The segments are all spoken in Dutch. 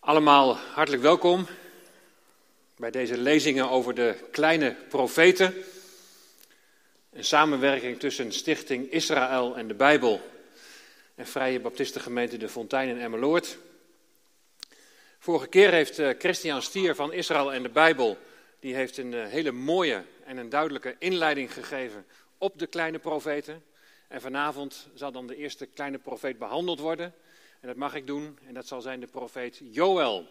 Allemaal hartelijk welkom bij deze lezingen over de kleine profeten. Een samenwerking tussen Stichting Israël en de Bijbel en Vrije Baptistengemeente De Fontein in Emmeloord. Vorige keer heeft eh, Christian Stier van Israël en de Bijbel die heeft een eh, hele mooie en een duidelijke inleiding gegeven op de kleine profeten. En vanavond zal dan de eerste kleine profeet behandeld worden. En dat mag ik doen, en dat zal zijn de profeet Joël.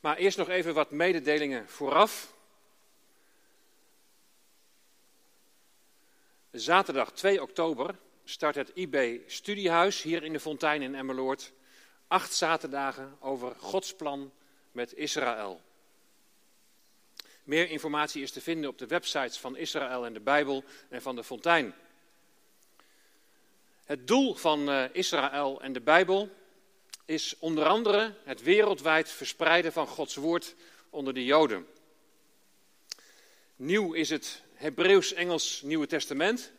Maar eerst nog even wat mededelingen vooraf. Zaterdag 2 oktober start het IB Studiehuis hier in de Fontein in Emmeloord. Acht zaterdagen over Gods plan met Israël. Meer informatie is te vinden op de websites van Israël en de Bijbel en van de Fontein. Het doel van eh, Israël en de Bijbel is onder andere het wereldwijd verspreiden van Gods woord onder de Joden. Nieuw is het Hebreeuws-Engels Nieuwe Testament,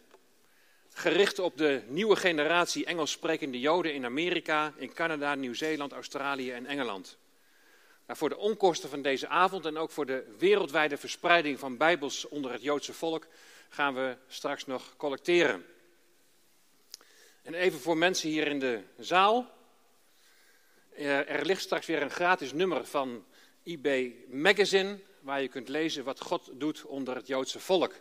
gericht op de nieuwe generatie Engels sprekende Joden in Amerika, in Canada, Nieuw-Zeeland, Australië en Engeland. Nou, voor de onkosten van deze avond en ook voor de wereldwijde verspreiding van Bijbels onder het Joodse volk gaan we straks nog collecteren. En even voor mensen hier in de zaal. Er ligt straks weer een gratis nummer van IB Magazine, waar je kunt lezen wat God doet onder het Joodse volk.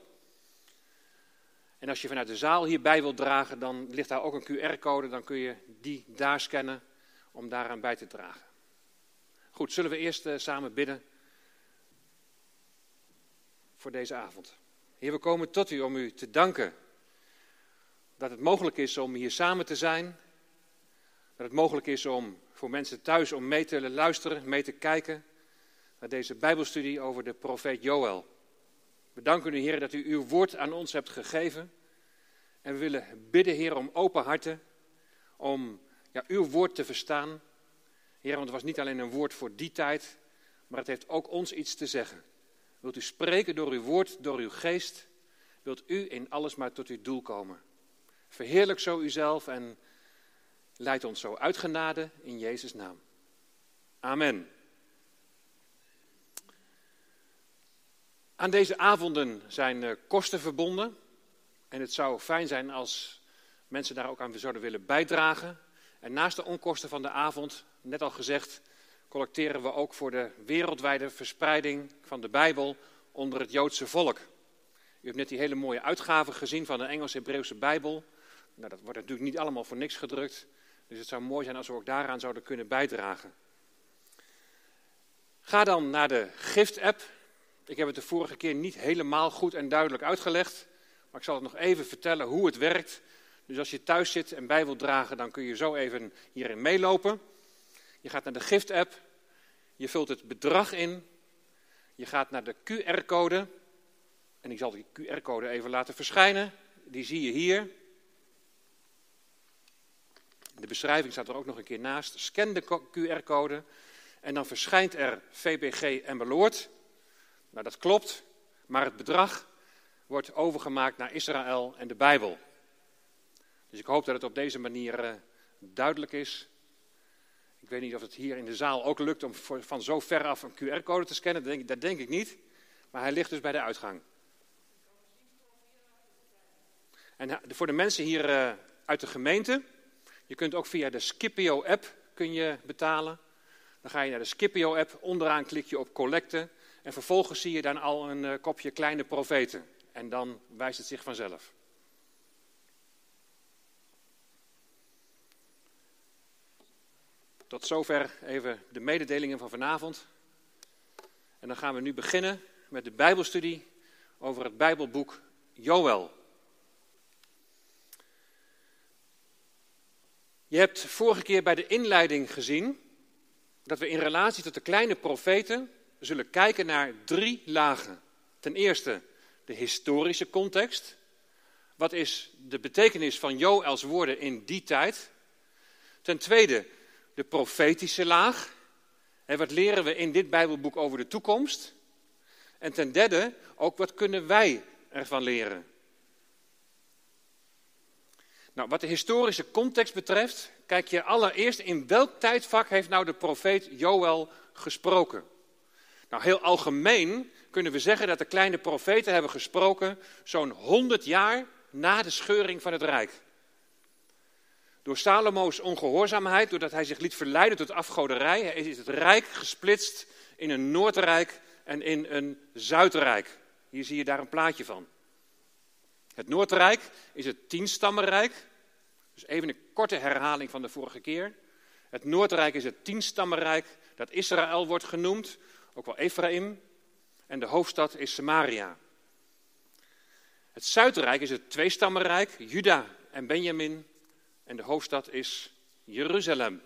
En als je vanuit de zaal hierbij wilt dragen, dan ligt daar ook een QR-code, dan kun je die daar scannen om daaraan bij te dragen. Goed, zullen we eerst eh, samen bidden voor deze avond. Heer, we komen tot u om u te danken dat het mogelijk is om hier samen te zijn. Dat het mogelijk is om voor mensen thuis om mee te luisteren, mee te kijken naar deze Bijbelstudie over de profeet Joël. We danken u, Heer, dat u uw woord aan ons hebt gegeven. En we willen bidden, Heer, om open harten, om ja, uw woord te verstaan. Heer, want het was niet alleen een woord voor die tijd, maar het heeft ook ons iets te zeggen. Wilt u spreken door uw woord, door uw geest? Wilt u in alles maar tot uw doel komen? Verheerlijk zo uzelf en leid ons zo uit genade in Jezus' naam. Amen. Aan deze avonden zijn eh, kosten verbonden. En het zou fijn zijn als mensen daar ook aan zouden willen bijdragen. En naast de onkosten van de avond, net al gezegd, collecteren we ook voor de wereldwijde verspreiding van de Bijbel onder het Joodse volk. U hebt net die hele mooie uitgave gezien van de Engels-Hebreeuwse Bijbel. Nou, dat wordt natuurlijk niet allemaal voor niks gedrukt. Dus het zou mooi zijn als we ook daaraan zouden kunnen bijdragen. Ga dan naar de gift-app. Ik heb het de vorige keer niet helemaal goed en duidelijk uitgelegd. Maar ik zal het nog even vertellen hoe het werkt. Dus als je thuis zit en bij wilt dragen, dan kun je zo even hierin meelopen. Je gaat naar de gift-app. Je vult het bedrag in. Je gaat naar de QR-code. En ik zal die QR-code even laten verschijnen. Die zie je hier. De beschrijving staat er ook nog een keer naast. Scan de QR-code en dan verschijnt er VBG en Beloord. Nou, dat klopt, maar het bedrag wordt overgemaakt naar Israël en de Bijbel. Dus ik hoop dat het op deze manier uh, duidelijk is. Ik weet niet of het hier in de zaal ook lukt om van zo ver af een QR-code te scannen. Dat denk, ik niet. Maar hij ligt dus bij de uitgang. En eh, voor de mensen hier uh, uit de gemeente, je kunt ook via de Scipio-app kun je betalen. Dan ga je naar de Scipio-app, onderaan klik je op collecten en vervolgens zie je dan al een uh, kopje kleine profeten. En dan wijst het zich vanzelf. Tot zover even de mededelingen van vanavond. En dan gaan we nu beginnen met de Bijbelstudie over het Bijbelboek Joël. Je hebt vorige keer bij de inleiding gezien dat we in relatie tot de kleine profeten zullen kijken naar drie lagen. Ten eerste de historische context. Wat is de betekenis van Joëls woorden in die tijd? Ten tweede de profetische laag. En wat leren we in dit Bijbelboek over de toekomst? En ten derde ook wat kunnen wij ervan leren? Nou, wat de historische context betreft, kijk je allereerst in welk tijdvak heeft nou de profeet Joël gesproken. Nou, heel algemeen kunnen we zeggen dat de kleine profeten hebben gesproken zo'n 100 jaar na de scheuring van het rijk. Door Salomo's ongehoorzaamheid, doordat hij zich liet verleiden tot afgoderij, is het rijk gesplitst in een Noordrijk en in een Zuidrijk. Hier zie je daar een plaatje van. Het Noordrijk is het tienstammenrijk. Dus even een korte herhaling van de vorige keer. Het Noordrijk is het tienstammenrijk dat Israël wordt genoemd, ook wel Ephraim. En de hoofdstad is Samaria. Het Zuidrijk is het tweestammenrijk, Juda en Benjamin. En de hoofdstad is Jeruzalem.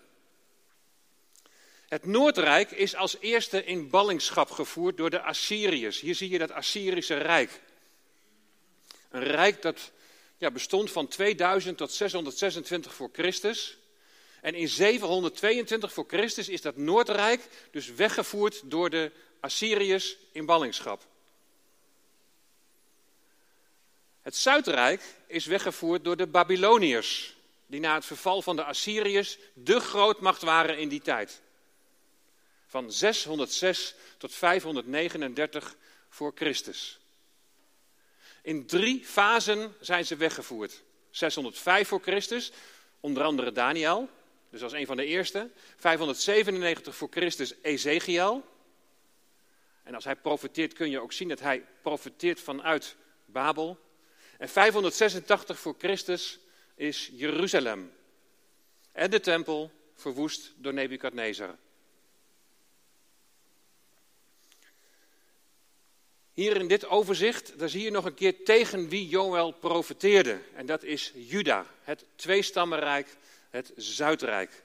Het Noordrijk is als eerste in ballingschap gevoerd door de Assyriërs. Hier zie je dat Assyrische Rijk. Een rijk dat ja, bestond van 2000 tot 626 voor Christus. En in 722 voor Christus is dat Noordrijk dus weggevoerd door de Assyriërs in ballingschap. Het Zuidrijk is weggevoerd door de Babyloniërs, die na het verval van de Assyriërs de grootmacht waren in die tijd. Van 606 tot 539 voor Christus. In drie fasen zijn ze weggevoerd. 605 voor Christus, onder andere Daniel, dus als een van de eerste. 597 voor Christus Ezekiel. En als hij profeteert kun je ook zien dat hij profeteert vanuit Babel. En 586 voor Christus is Jeruzalem. En de tempel verwoest door Nebukadnezar. Hier in dit overzicht, daar zie je nog een keer tegen wie Joël profeteerde. En dat is Juda, het tweestammenrijk, het Zuidrijk.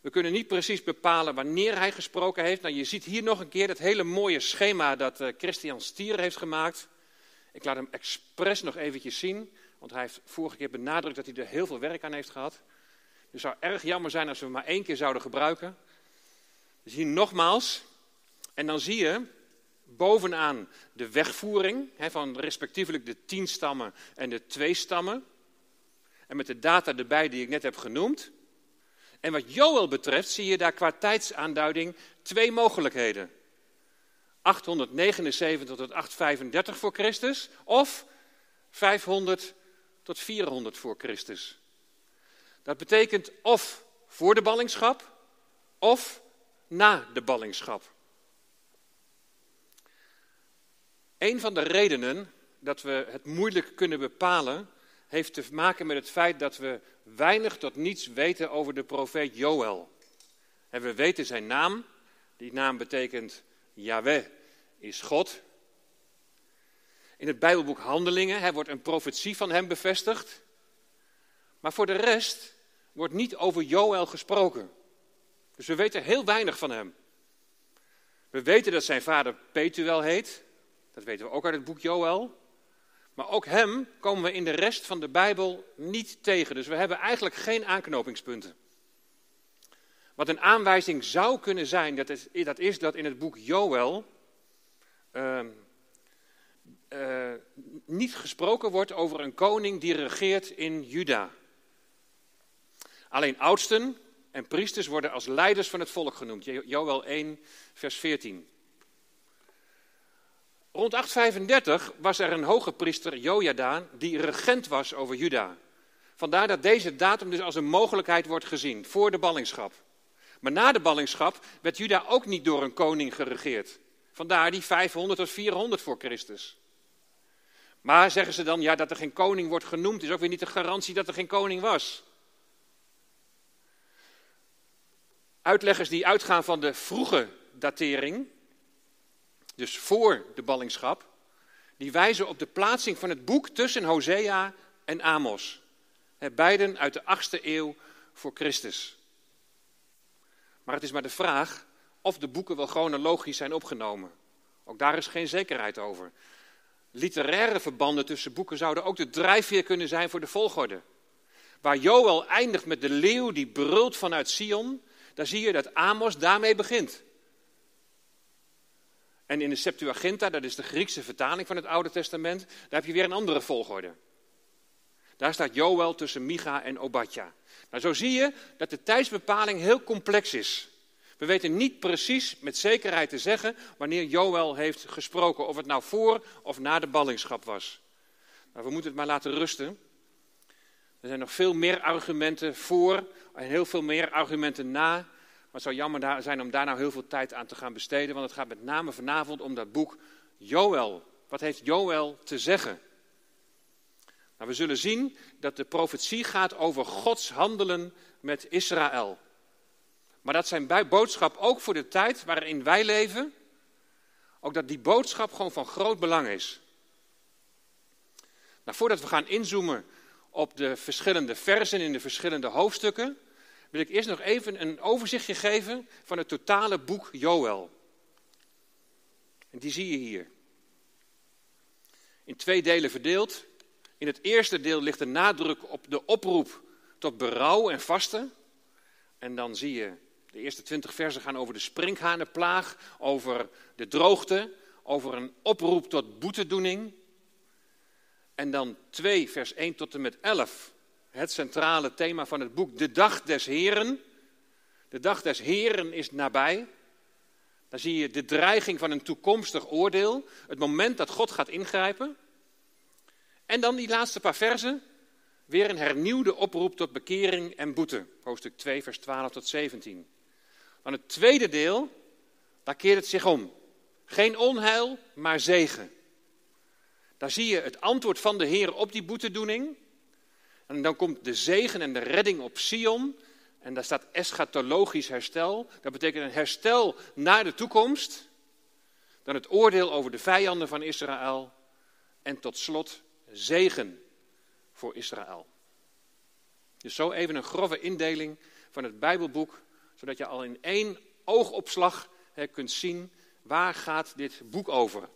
We kunnen niet precies bepalen wanneer hij gesproken heeft. Nou, je ziet hier nog een keer dat hele mooie schema dat uh, Christian Stier heeft gemaakt. Ik laat hem expres nog eventjes zien, want hij heeft vorige keer benadrukt dat hij er heel veel werk aan heeft gehad. Het zou erg jammer zijn als we hem maar één keer zouden gebruiken. Dus hier nogmaals. En dan zie je bovenaan de wegvoering van respectievelijk de tien stammen en de twee stammen. En met de data erbij die ik net heb genoemd. En wat Joel betreft zie je daar qua tijdsaanduiding twee mogelijkheden. 879 tot 835 voor Christus of 500 tot 400 voor Christus. Dat betekent of voor de ballingschap of na de ballingschap. Een van de redenen dat we het moeilijk kunnen bepalen, heeft te maken met het feit dat we weinig tot niets weten over de profeet Joël. En we weten zijn naam, die naam betekent Yahweh is God. In het Bijbelboek Handelingen wordt een profetie van hem bevestigd. Maar voor de rest wordt niet over Joël gesproken. Dus we weten heel weinig van hem. We weten dat zijn vader Petuel heet. Dat weten we ook uit het boek Joël. Maar ook hem komen we in de rest van de Bijbel niet tegen. Dus we hebben eigenlijk geen aanknopingspunten. Wat een aanwijzing zou kunnen zijn, dat is dat, is dat in het boek Joël uh, uh, niet gesproken wordt over een koning die regeert in Juda. Alleen oudsten en priesters worden als leiders van het volk genoemd. Joël 1, vers 14. Rond 835 was er een hoge priester, Jojada, die regent was over Juda. Vandaar dat deze datum dus als een mogelijkheid wordt gezien, voor de ballingschap. Maar na de ballingschap werd Juda ook niet door een koning geregeerd. Vandaar die 500 tot 400 voor Christus. Maar zeggen ze dan, ja, dat er geen koning wordt genoemd, is ook weer niet de garantie dat er geen koning was. Uitleggers die uitgaan van de vroege datering, dus voor de ballingschap, die wijzen op de plaatsing van het boek tussen Hosea en Amos. Beiden uit de 8e eeuw voor Christus. Maar het is maar de vraag of de boeken wel chronologisch zijn opgenomen. Ook daar is geen zekerheid over. Literaire verbanden tussen boeken zouden ook de drijfveer kunnen zijn voor de volgorde. Waar Joel eindigt met de leeuw die brult vanuit Sion, daar zie je dat Amos daarmee begint. En in de Septuaginta, dat is de Griekse vertaling van het Oude Testament, daar heb je weer een andere volgorde. Daar staat Joel tussen Micha en Obadja. Nou, zo zie je dat de tijdsbepaling heel complex is. We weten niet precies met zekerheid te zeggen wanneer Joël heeft gesproken, of het nou voor of na de ballingschap was. Nou, we moeten het maar laten rusten. Er zijn nog veel meer argumenten voor en heel veel meer argumenten na. Maar het zou jammer zijn om daar nou heel veel tijd aan te gaan besteden, want het gaat met name vanavond om dat boek Joël. Wat heeft Joël te zeggen? Nou, we zullen zien dat de profetie gaat over Gods handelen met Israël. Maar dat zijn boodschap ook voor de tijd waarin wij leven, ook dat die boodschap gewoon van groot belang is. Nou, voordat we gaan inzoomen op de verschillende versen in de verschillende hoofdstukken, wil ik eerst nog even een overzichtje geven van het totale boek Joël. En die zie je hier. In twee delen verdeeld. In het eerste deel ligt de nadruk op de oproep tot berouw en vasten. En dan zie je, de eerste twintig versen gaan over de sprinkhanenplaag, over de droogte, over een oproep tot boetedoening. En dan 2, vers 1 tot en met 11, het centrale thema van het boek, de dag des Heren. De dag des Heren is nabij. Dan zie je de dreiging van een toekomstig oordeel, het moment dat God gaat ingrijpen. En dan die laatste paar versen, weer een hernieuwde oproep tot bekering en boete. Hoofdstuk 2, vers 12 tot 17. Dan het tweede deel, daar keert het zich om. Geen onheil, maar zegen. Daar zie je het antwoord van de Heer op die boetedoening. En dan komt de zegen en de redding op Sion. En daar staat eschatologisch herstel. Dat betekent een herstel naar de toekomst. Dan het oordeel over de vijanden van Israël. En tot slot zegen voor Israël. Dus zo even een grove indeling van het Bijbelboek, zodat je al in één oogopslag kunt zien waar gaat dit boek over.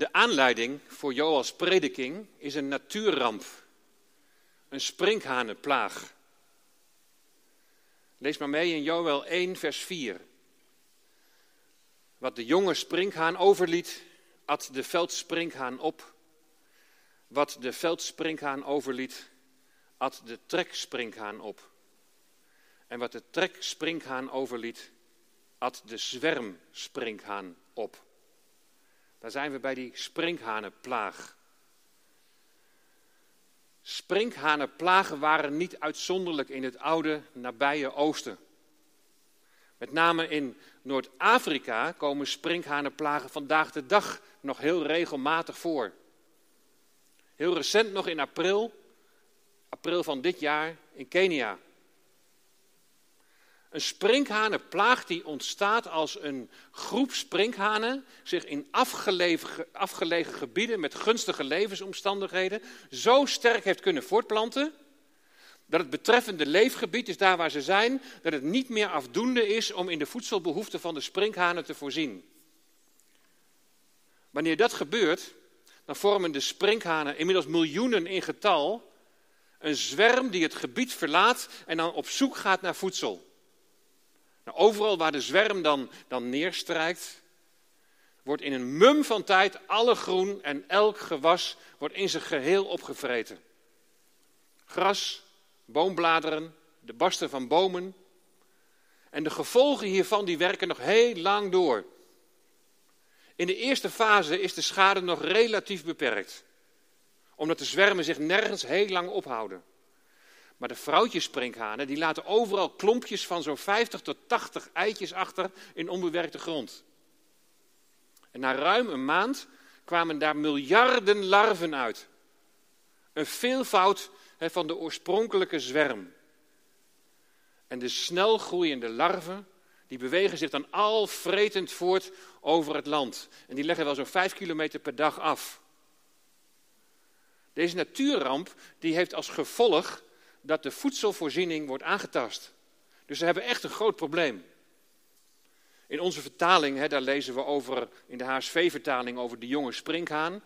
De aanleiding voor Joas prediking is een natuurramp, een sprinkhanenplaag. Lees maar mee in Joel 1, vers 4. Wat de jonge sprinkhaan overliet, at de veldsprinkhaan op. Wat de veldsprinkhaan overliet, at de treksprinkhaan op. En wat de treksprinkhaan overliet, at de zwermsprinkhaan op. Daar zijn we bij die sprinkhanenplaag. Sprinkhanenplagen waren niet uitzonderlijk in het oude nabije oosten. Met name in Noord-Afrika komen sprinkhanenplagen vandaag de dag nog heel regelmatig voor. Heel recent nog in april, april van dit jaar, in Kenia. Een sprinkhanenplaag die ontstaat als een groep sprinkhanen zich in afgelegen, afgelegen gebieden met gunstige levensomstandigheden zo sterk heeft kunnen voortplanten dat het betreffende leefgebied, is daar waar ze zijn, dat het niet meer afdoende is om in de voedselbehoeften van de sprinkhanen te voorzien. Wanneer dat gebeurt, dan vormen de sprinkhanen inmiddels miljoenen in getal een zwerm die het gebied verlaat en dan op zoek gaat naar voedsel. Nou, overal waar de zwerm dan, dan neerstrijkt, wordt in een mum van tijd alle groen en elk gewas wordt in zijn geheel opgevreten. Gras, boombladeren, de barsten van bomen. En de gevolgen hiervan die werken nog heel lang door. In de eerste fase is de schade nog relatief beperkt, omdat de zwermen zich nergens heel lang ophouden. Maar de vrouwtjessprinkhanen die laten overal klompjes van zo'n 50 tot 80 eitjes achter in onbewerkte grond. En na ruim een maand kwamen daar miljarden larven uit. Een veelvoud van de oorspronkelijke zwerm. En de snel groeiende larven, die bewegen zich dan al vretend voort over het land. En die leggen wel zo'n vijf kilometer per dag af. Deze natuurramp die heeft als gevolg dat de voedselvoorziening wordt aangetast. Dus ze hebben echt een groot probleem. In onze vertaling, hè, daar lezen we over, in de HSV-vertaling over de jonge sprinkhaan,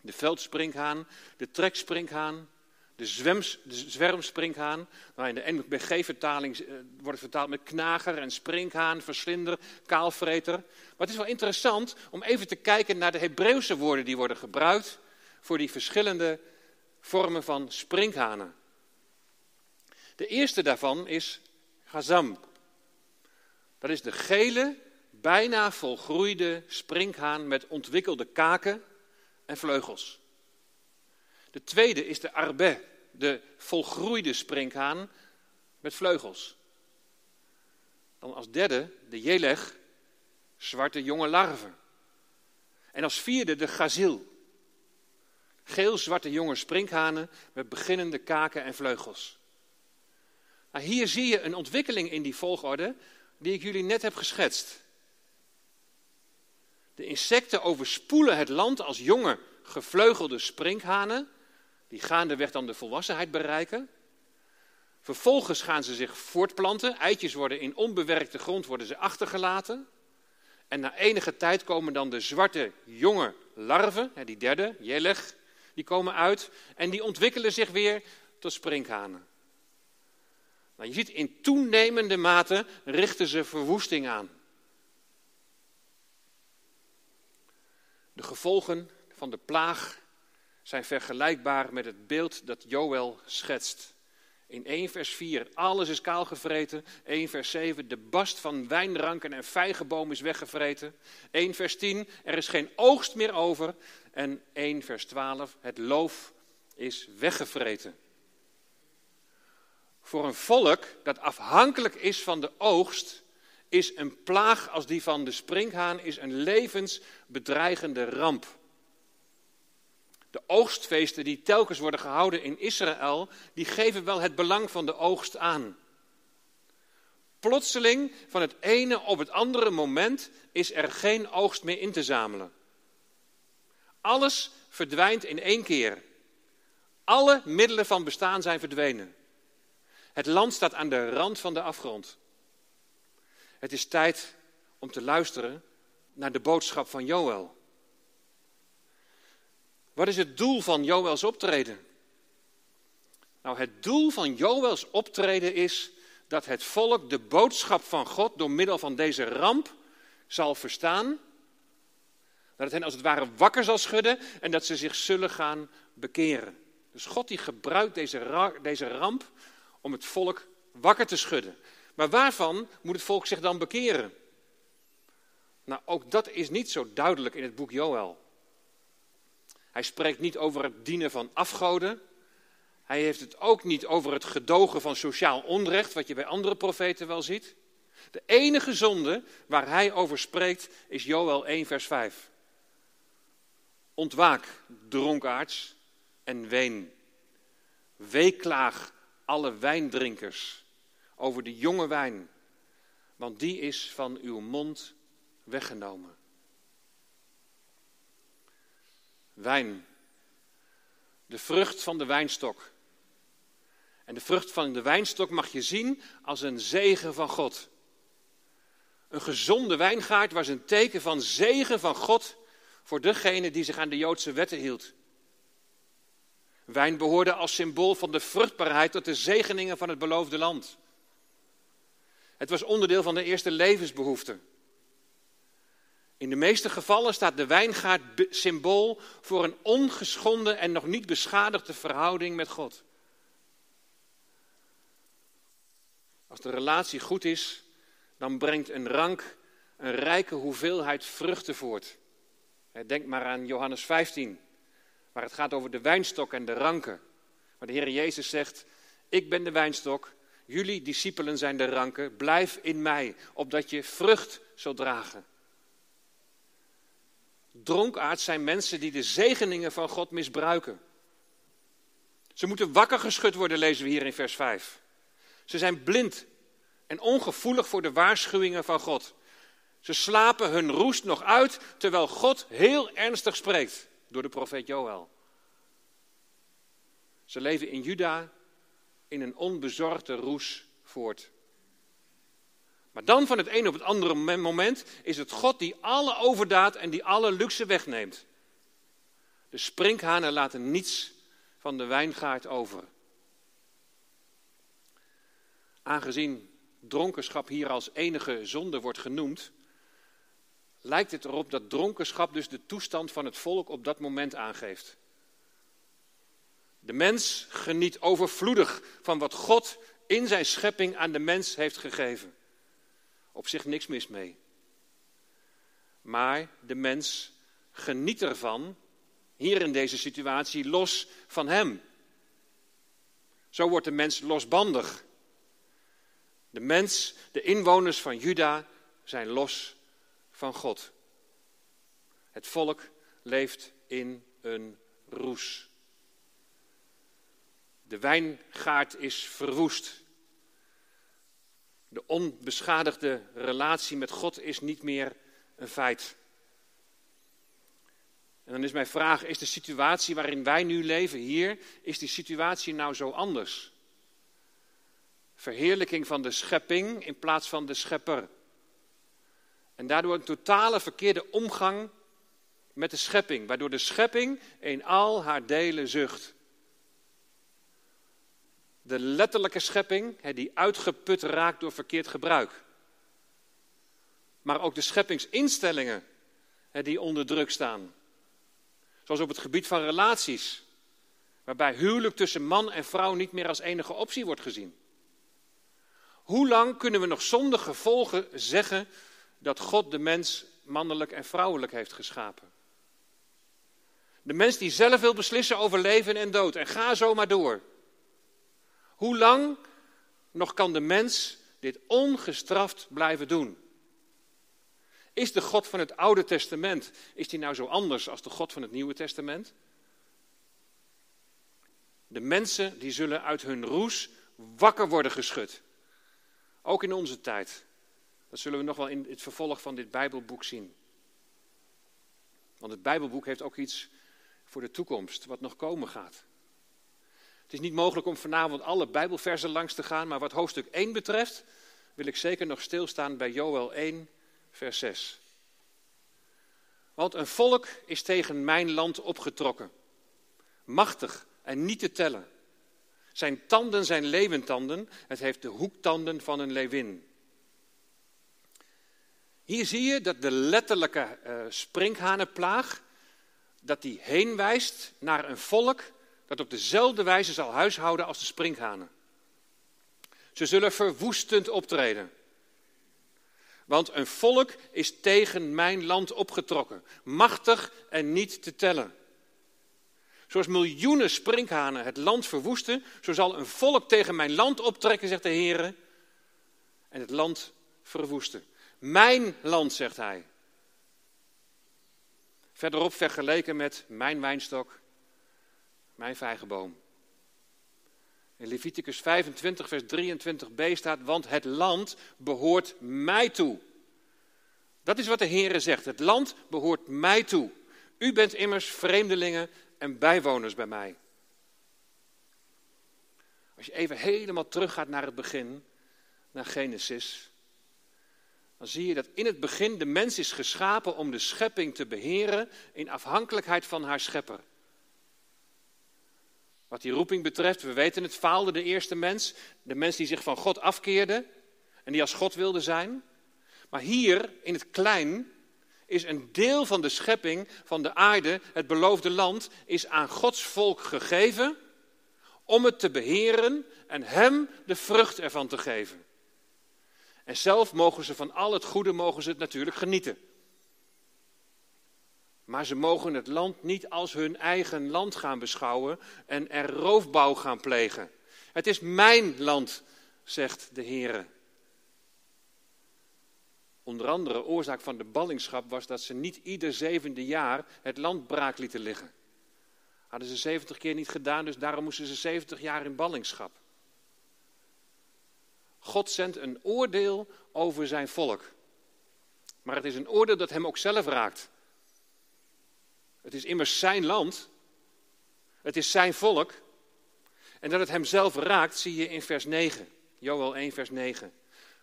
de veldspringhaan, de treksprinkhaan, de, zwems, de zwermsprinkhaan. Nou, in de NBG-vertaling eh, wordt het vertaald met knager en sprinkhaan, verslinder, kaalvreter. Maar het is wel interessant om even te kijken naar de Hebreeuwse woorden die worden gebruikt voor die verschillende vormen van sprinkhanen. De eerste daarvan is gazam. Dat is de gele, bijna volgroeide sprinkhaan met ontwikkelde kaken en vleugels. De tweede is de arbe, de volgroeide sprinkhaan met vleugels. Dan als derde de jeleg, zwarte jonge larven. En als vierde de gazil, geel-zwarte jonge sprinkhanen met beginnende kaken en vleugels. Nou, hier zie je een ontwikkeling in die volgorde die ik jullie net heb geschetst. De insecten overspoelen het land als jonge gevleugelde sprinkhanen, die gaandeweg dan de volwassenheid bereiken. Vervolgens gaan ze zich voortplanten, eitjes worden in onbewerkte grond worden ze achtergelaten. En na enige tijd komen dan de zwarte jonge larven, die derde, jelleg, die komen uit en die ontwikkelen zich weer tot sprinkhanen. Nou, je ziet in toenemende mate richten ze verwoesting aan. De gevolgen van de plaag zijn vergelijkbaar met het beeld dat Joël schetst. In 1 vers 4, alles is kaal gevreten. 1 vers 7, de bast van wijnranken en vijgenboom is weggevreten. 1 vers 10, er is geen oogst meer over. En 1 vers 12, het loof is weggevreten. Voor een volk dat afhankelijk is van de oogst, is een plaag als die van de sprinkhaan is een levensbedreigende ramp. De oogstfeesten die telkens worden gehouden in Israël, die geven wel het belang van de oogst aan. Plotseling, van het ene op het andere moment, is er geen oogst meer in te zamelen. Alles verdwijnt in één keer. Alle middelen van bestaan zijn verdwenen. Het land staat aan de rand van de afgrond. Het is tijd om te luisteren naar de boodschap van Joël. Wat is het doel van Joëls optreden? Nou, het doel van Joëls optreden is dat het volk de boodschap van God door middel van deze ramp zal verstaan. Dat het hen als het ware wakker zal schudden en dat ze zich zullen gaan bekeren. Dus God die gebruikt deze, deze ramp om het volk wakker te schudden. Maar waarvan moet het volk zich dan bekeren? Nou, ook dat is niet zo duidelijk in het boek Joël. Hij spreekt niet over het dienen van afgoden. Hij heeft het ook niet over het gedogen van sociaal onrecht, wat je bij andere profeten wel ziet. De enige zonde waar hij over spreekt is Joël 1, vers 5. Ontwaak, dronkaards, en ween. Weeklaag alle wijndrinkers over de jonge wijn, want die is van uw mond weggenomen. Wijn, de vrucht van de wijnstok. En de vrucht van de wijnstok mag je zien als een zegen van God. Een gezonde wijngaard was een teken van zegen van God voor degene die zich aan de Joodse wetten hield. Wijn behoorde als symbool van de vruchtbaarheid tot de zegeningen van het beloofde land. Het was onderdeel van de eerste levensbehoeften. In de meeste gevallen staat de wijngaard symbool voor een ongeschonden en nog niet beschadigde verhouding met God. Als de relatie goed is, dan brengt een rank een rijke hoeveelheid vruchten voort. Denk maar aan Johannes 15 waar het gaat over de wijnstok en de ranken. Waar de Heer Jezus zegt, ik ben de wijnstok, jullie discipelen zijn de ranken, blijf in mij, opdat je vrucht zult dragen. Dronkaards zijn mensen die de zegeningen van God misbruiken. Ze moeten wakker geschud worden, lezen we hier in vers 5. Ze zijn blind en ongevoelig voor de waarschuwingen van God. Ze slapen hun roest nog uit, terwijl God heel ernstig spreekt door de profeet Joël. Ze leven in Juda in een onbezorgde roes voort. Maar dan van het een op het andere moment is het God die alle overdaad en die alle luxe wegneemt. De sprinkhanen laten niets van de wijngaard over. Aangezien dronkenschap hier als enige zonde wordt genoemd, lijkt het erop dat dronkenschap dus de toestand van het volk op dat moment aangeeft. De mens geniet overvloedig van wat God in zijn schepping aan de mens heeft gegeven. Op zich niks mis mee. Maar de mens geniet ervan, hier in deze situatie, los van hem. Zo wordt de mens losbandig. De mens, de inwoners van Juda, zijn los van God. Het volk leeft in een roes. De wijngaard is verwoest. De onbeschadigde relatie met God is niet meer een feit. En dan is mijn vraag, is de situatie waarin wij nu leven hier, is die situatie nou zo anders? Verheerlijking van de schepping in plaats van de schepper. En daardoor een totale verkeerde omgang met de schepping, waardoor de schepping in al haar delen zucht. De letterlijke schepping, die uitgeput raakt door verkeerd gebruik. Maar ook de scheppingsinstellingen die onder druk staan. Zoals op het gebied van relaties, waarbij huwelijk tussen man en vrouw niet meer als enige optie wordt gezien. Hoe lang kunnen we nog zonder gevolgen zeggen dat God de mens mannelijk en vrouwelijk heeft geschapen? De mens die zelf wil beslissen over leven en dood. En ga zo maar door. Hoe lang nog kan de mens dit ongestraft blijven doen? Is de God van het Oude Testament, is die nou zo anders als de God van het Nieuwe Testament? De mensen die zullen uit hun roes wakker worden geschud. Ook in onze tijd. Dat zullen we nog wel in het vervolg van dit Bijbelboek zien. Want het Bijbelboek heeft ook iets voor de toekomst, wat nog komen gaat. Het is niet mogelijk om vanavond alle Bijbelversen langs te gaan, maar wat hoofdstuk 1 betreft, wil ik zeker nog stilstaan bij Joel 1, vers 6. Want een volk is tegen mijn land opgetrokken, machtig en niet te tellen. Zijn tanden zijn leeuwentanden, het heeft de hoektanden van een leeuwin. Hier zie je dat de letterlijke uh, sprinkhanenplaag dat die heen wijst naar een volk dat op dezelfde wijze zal huishouden als de sprinkhanen. Ze zullen verwoestend optreden. Want een volk is tegen mijn land opgetrokken, machtig en niet te tellen. Zoals miljoenen sprinkhanen het land verwoesten, zo zal een volk tegen mijn land optrekken, zegt de Heer, en het land verwoesten. Mijn land, zegt hij. Verderop vergeleken met mijn wijnstok, mijn vijgenboom. In Leviticus 25, vers 23b staat, want het land behoort mij toe. Dat is wat de Heere zegt, het land behoort mij toe. U bent immers vreemdelingen en bijwoners bij mij. Als je even helemaal teruggaat naar het begin, naar Genesis, dan zie je dat in het begin de mens is geschapen om de schepping te beheren in afhankelijkheid van haar schepper. Wat die roeping betreft, we weten het, faalde de eerste mens, de mens die zich van God afkeerde en die als God wilde zijn. Maar hier, in het klein, is een deel van de schepping, van de aarde, het beloofde land, is aan Gods volk gegeven om het te beheren en hem de vrucht ervan te geven. En zelf mogen ze van al het goede mogen ze het natuurlijk genieten. Maar ze mogen het land niet als hun eigen land gaan beschouwen en er roofbouw gaan plegen. Het is mijn land, zegt de Heer. Onder andere oorzaak van de ballingschap was dat ze niet ieder zevende jaar het land braak lieten liggen. Hadden ze zeventig keer niet gedaan, dus daarom moesten ze zeventig jaar in ballingschap. God zendt een oordeel over zijn volk. Maar het is een oordeel dat hem ook zelf raakt. Het is immers zijn land. Het is zijn volk. En dat het hem zelf raakt, zie je in vers 9. Joel 1, vers 9.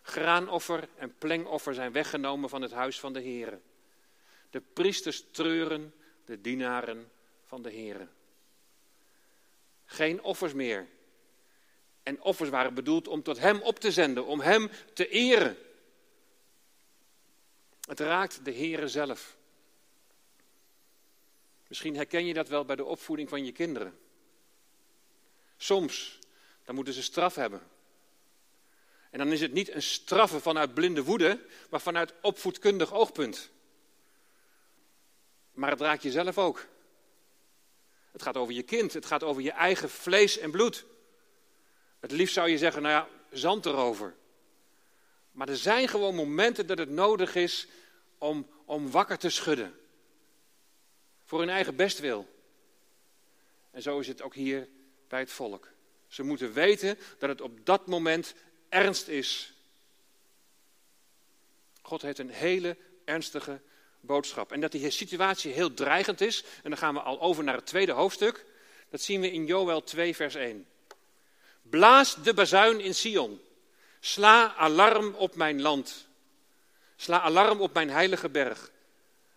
Graanoffer en plengoffer zijn weggenomen van het huis van de Heeren. De priesters treuren, de dienaren van de Heeren. Geen offers meer, en offers waren bedoeld om tot Hem op te zenden, om Hem te eren. Het raakt de Heere zelf. Misschien herken je dat wel bij de opvoeding van je kinderen. Soms, dan moeten ze straf hebben. En dan is het niet een straffen vanuit blinde woede, maar vanuit opvoedkundig oogpunt. Maar het raakt jezelf ook. Het gaat over je kind, het gaat over je eigen vlees en bloed. Het liefst zou je zeggen, nou ja, zand erover. Maar er zijn gewoon momenten dat het nodig is om, om wakker te schudden. Voor hun eigen bestwil. En zo is het ook hier bij het volk. Ze moeten weten dat het op dat moment ernst is. God heeft een hele ernstige boodschap. En dat die situatie heel dreigend is. En dan gaan we al over naar het tweede hoofdstuk. Dat zien we in Joel 2, vers 1. Blaas de bazuin in Sion. Sla alarm op mijn land. Sla alarm op mijn heilige berg.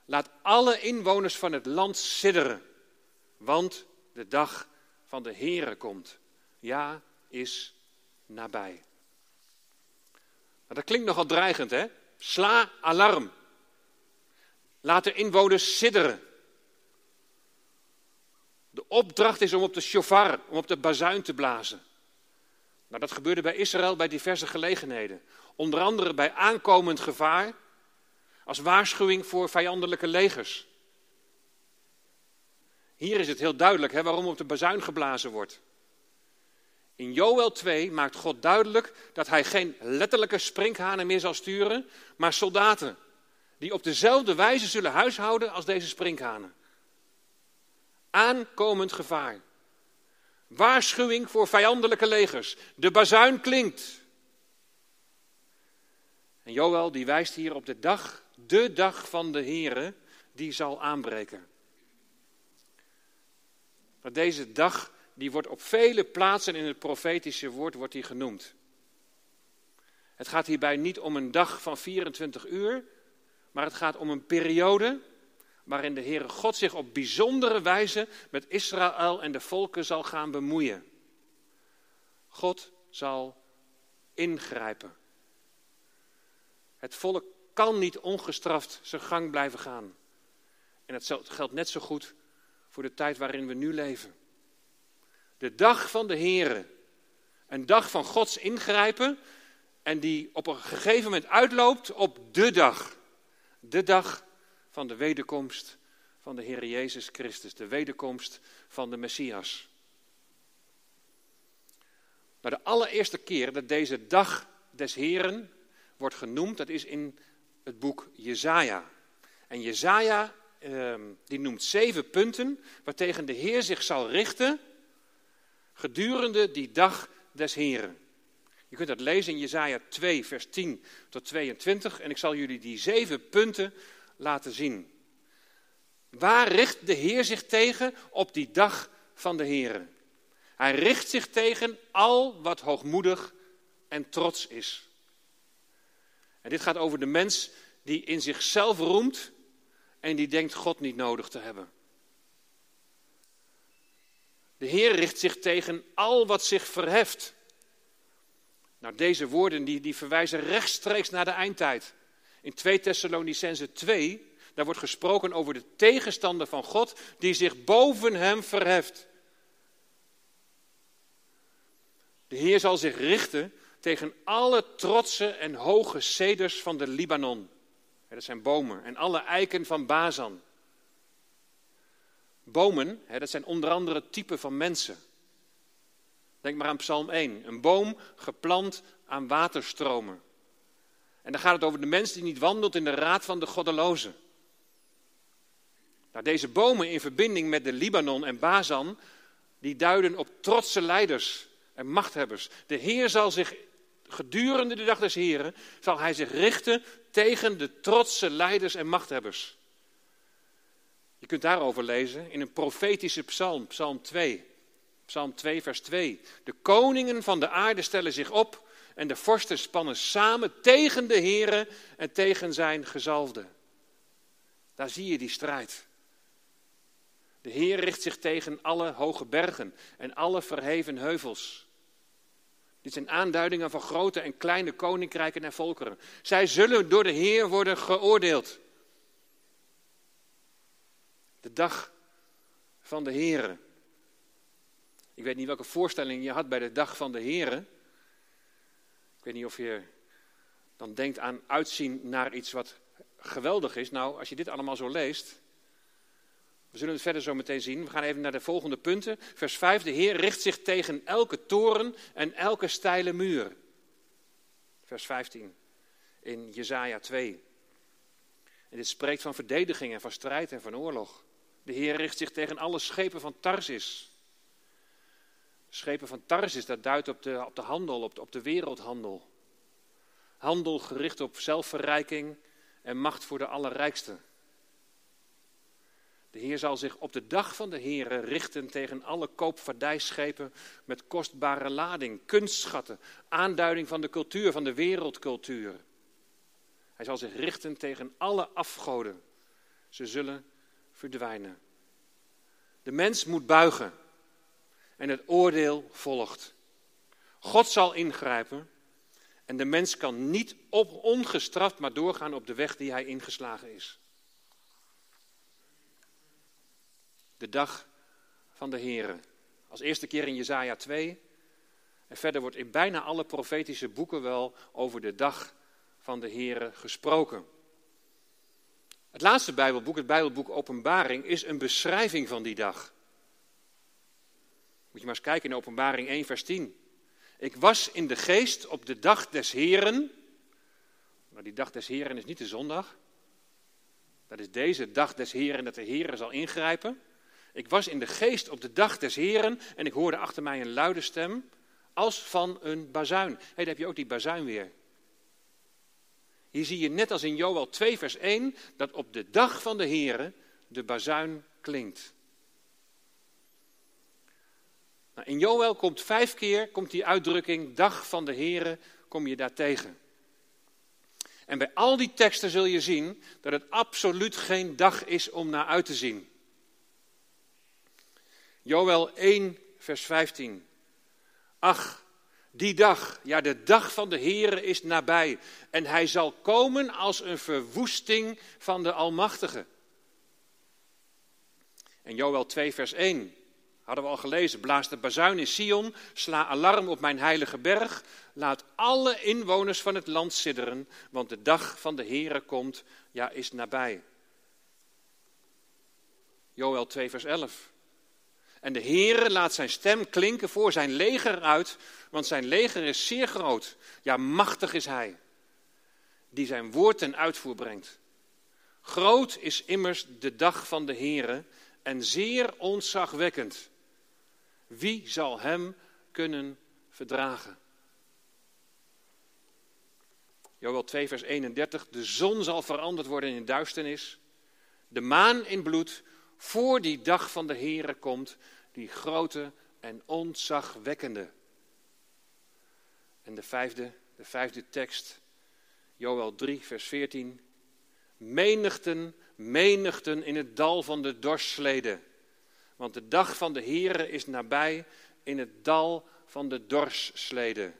Laat alle inwoners van het land sidderen. Want de dag van de Heere komt. Ja, is nabij. dat klinkt nogal dreigend, hè? Sla alarm. Laat de inwoners sidderen. De opdracht is om op de shofar, om op de bazuin te blazen. Nou, dat gebeurde bij Israël bij diverse gelegenheden. Onder andere bij aankomend gevaar, als waarschuwing voor vijandelijke legers. Hier is het heel duidelijk hè, waarom op de bazuin geblazen wordt. In Joel 2 maakt God duidelijk dat hij geen letterlijke sprinkhanen meer zal sturen, maar soldaten die op dezelfde wijze zullen huishouden als deze sprinkhanen. Aankomend gevaar. Waarschuwing voor vijandelijke legers. De bazuin klinkt. En Joel die wijst hier op de dag, de dag van de Here, die zal aanbreken. Maar deze dag, die wordt op vele plaatsen in het profetische woord wordt die genoemd. Het gaat hierbij niet om een dag van 24 uur, maar het gaat om een periode waarin de Heere God zich op bijzondere wijze met Israël en de volken zal gaan bemoeien. God zal ingrijpen. Het volk kan niet ongestraft zijn gang blijven gaan. En dat geldt net zo goed voor de tijd waarin we nu leven. De dag van de Heere, een dag van Gods ingrijpen en die op een gegeven moment uitloopt op de dag. De dag van de wederkomst van de Heer Jezus Christus, de wederkomst van de Messias. Nou, de allereerste keer dat deze dag des Heren wordt genoemd, dat is in het boek Jezaja. En Jezaja ehm, die noemt zeven punten waartegen de Heer zich zal richten gedurende die dag des Heren. Je kunt dat lezen in Jezaja 2, vers 10 tot 22 en ik zal jullie die zeven punten laten zien. Waar richt de Heer zich tegen op die dag van de Heer? Hij richt zich tegen al wat hoogmoedig en trots is. En dit gaat over de mens die in zichzelf roemt en die denkt God niet nodig te hebben. De Heer richt zich tegen al wat zich verheft. Nou, deze woorden die, die verwijzen rechtstreeks naar de eindtijd. In 2 Thessalonicense 2, daar wordt gesproken over de tegenstander van God die zich boven hem verheft. De Heer zal zich richten tegen alle trotse en hoge ceders van de Libanon. Dat zijn bomen en alle eiken van Bazan. Bomen, dat zijn onder andere typen van mensen. Denk maar aan Psalm 1. Een boom geplant aan waterstromen. En dan gaat het over de mens die niet wandelt in de raad van de goddelozen. Nou, deze bomen in verbinding met de Libanon en Bazan, die duiden op trotse leiders en machthebbers. De Heer zal zich gedurende de dag des Heren, zal hij zich richten tegen de trotse leiders en machthebbers. Je kunt daarover lezen in een profetische psalm, psalm 2. Psalm 2, vers 2. De koningen van de aarde stellen zich op en de vorsten spannen samen tegen de Here en tegen zijn gezalfde. Daar zie je die strijd. De Heer richt zich tegen alle hoge bergen en alle verheven heuvels. Dit zijn aanduidingen van grote en kleine koninkrijken en volkeren. Zij zullen door de Heer worden geoordeeld. De dag van de Heere. Ik weet niet welke voorstelling je had bij de dag van de Heren. Ik weet niet of je dan denkt aan uitzien naar iets wat geweldig is. Nou, als je dit allemaal zo leest, we zullen het verder zo meteen zien. We gaan even naar de volgende punten. Vers 5. De Heer richt zich tegen elke toren en elke steile muur. Vers 15 in Jesaja 2. En dit spreekt van verdediging en van strijd en van oorlog. De Heer richt zich tegen alle schepen van Tarsis. Schepen van Tarsis, dat duidt op de, op de handel, op de, op de wereldhandel. Handel gericht op zelfverrijking en macht voor de allerrijkste. De Heer zal zich op de dag van de Heer richten tegen alle koopvaardijschepen met kostbare lading, kunstschatten, aanduiding van de cultuur, van de wereldcultuur. Hij zal zich richten tegen alle afgoden. Ze zullen verdwijnen. De mens moet buigen en het oordeel volgt. God zal ingrijpen en de mens kan niet op ongestraft maar doorgaan op de weg die hij ingeslagen is. De dag van de Here. Als eerste keer in Jesaja 2. En verder wordt in bijna alle profetische boeken wel over de dag van de Here gesproken. Het laatste Bijbelboek, het Bijbelboek Openbaring, is een beschrijving van die dag. Moet je maar eens kijken in Openbaring 1, vers 10. Ik was in de geest op de dag des Heren. Maar die dag des Heren is niet de zondag. Dat is deze dag des Heren dat de Heren zal ingrijpen. Ik was in de geest op de dag des Heren en ik hoorde achter mij een luide stem als van een bazuin. Hé, daar heb je ook die bazuin weer. Hier zie je net als in Joel 2 vers 1 dat op de dag van de Heren de bazuin klinkt. Nou, in Joel komt vijf keer komt die uitdrukking dag van de Heren kom je daar tegen. En bij al die teksten zul je zien dat het absoluut geen dag is om naar uit te zien. Joel 1, vers 15. Ach, die dag, ja de dag van de Heere is nabij en hij zal komen als een verwoesting van de Almachtige. En Joel 2, vers 1 hadden we al gelezen. Blaas de bazuin in Sion, sla alarm op mijn heilige berg. Laat alle inwoners van het land sidderen, want de dag van de Heere komt, ja is nabij. Joel 2, vers 11. En de Heere laat zijn stem klinken voor zijn leger uit, want zijn leger is zeer groot. Ja, machtig is hij, die zijn woord ten uitvoer brengt. Groot is immers de dag van de Heere en zeer ontzagwekkend. Wie zal hem kunnen verdragen? Joel 2, vers 31. De zon zal veranderd worden in duisternis, de maan in bloed, voor die dag van de Heere komt, die grote en ontzagwekkende. En de vijfde, de vijfde tekst, Joel 3, vers 14. Menigten, menigten in het dal van de dorsleden. Want de dag van de Heere is nabij in het dal van de dorsleden.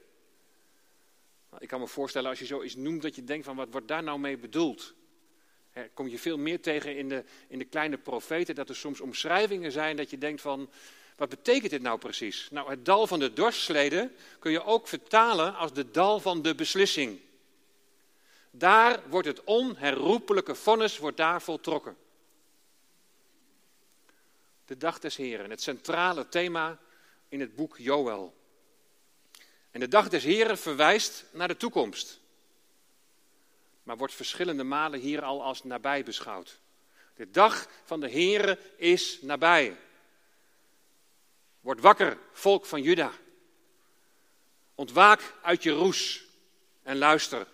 Nou, ik kan me voorstellen als je zoiets noemt dat je denkt van wat wordt daar nou mee bedoeld? Er kom je veel meer tegen in de, in de kleine profeten, dat er soms omschrijvingen zijn dat je denkt van, wat betekent dit nou precies? Nou, het dal van de dorsleden kun je ook vertalen als de dal van de beslissing. Daar wordt het onherroepelijke vonnis wordt daar voltrokken. De dag des Heren, het centrale thema in het boek Joël. En de dag des Heren verwijst naar de toekomst maar wordt verschillende malen hier al als nabij beschouwd. De dag van de Here is nabij. Word wakker, volk van Juda. Ontwaak uit je roes en luister.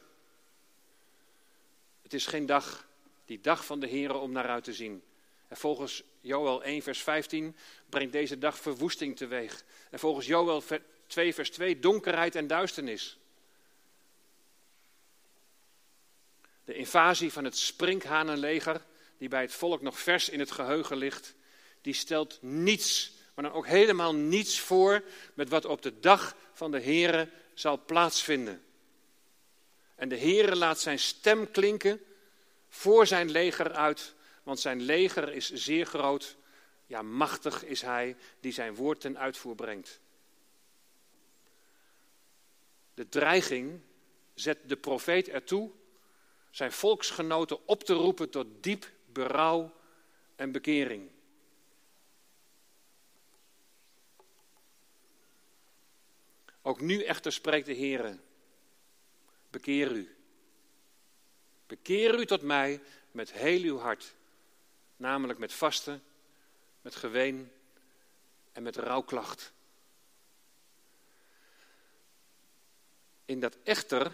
Het is geen dag, die dag van de Here om naar uit te zien. En volgens Joel 1, vers 15 brengt deze dag verwoesting teweeg. En volgens Joel 2, vers 2 donkerheid en duisternis. De invasie van het sprinkhanenleger, die bij het volk nog vers in het geheugen ligt, die stelt niets, maar dan ook helemaal niets voor met wat op de dag van de Here zal plaatsvinden. En de Here laat zijn stem klinken voor zijn leger uit, want zijn leger is zeer groot, Ja, machtig is hij die zijn woord ten uitvoer brengt. De dreiging zet de profeet ertoe zijn volksgenoten op te roepen tot diep berouw en bekering. Ook nu echter spreekt de Heer, bekeer u. Bekeer u tot mij met heel uw hart, namelijk met vasten, met geween en met rouwklacht. In dat echter,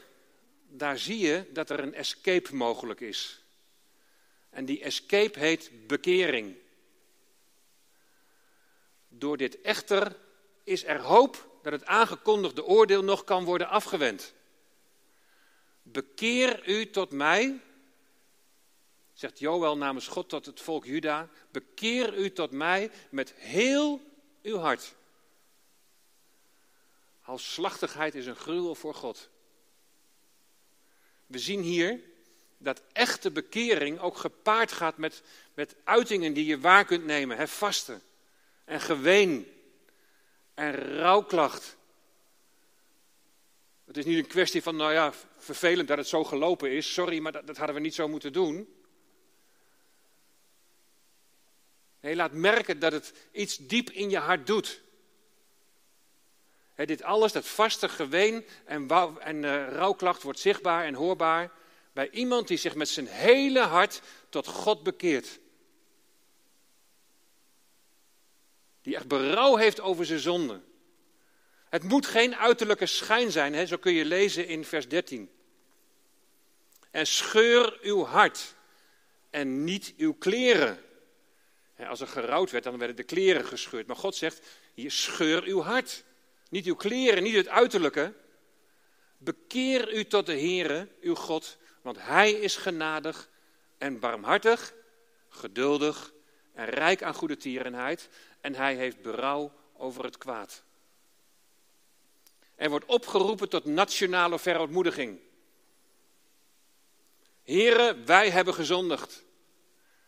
daar zie je dat er een escape mogelijk is. En die escape heet bekering. Door dit echter is er hoop dat het aangekondigde oordeel nog kan worden afgewend. Bekeer u tot mij, zegt Joël namens God tot het volk Juda, bekeer u tot mij met heel uw hart. Halsslachtigheid is een gruwel voor God. We zien hier dat echte bekering ook gepaard gaat met, met uitingen die je waar kunt nemen. Hè, vasten en geween en rouwklacht. Het is niet een kwestie van, nou ja, vervelend dat het zo gelopen is. Sorry, maar dat, dat hadden we niet zo moeten doen. Nee, laat merken dat het iets diep in je hart doet. dit alles, dat vaste geween en, en uh, rouwklacht wordt zichtbaar en hoorbaar bij iemand die zich met zijn hele hart tot God bekeert. Die echt berouw heeft over zijn zonde. Het moet geen uiterlijke schijn zijn, zo kun je lezen in vers 13. En scheur uw hart en niet uw kleren. Als er gerouwd werd, dan werden de kleren gescheurd. Maar God zegt, hier scheur uw hart. Niet uw kleren, niet het uiterlijke. Bekeer u tot de Heere, uw God, want Hij is genadig en barmhartig, geduldig en rijk aan goede tierenheid. En Hij heeft berouw over het kwaad. Er wordt opgeroepen tot nationale verootmoediging. Heren, wij hebben gezondigd.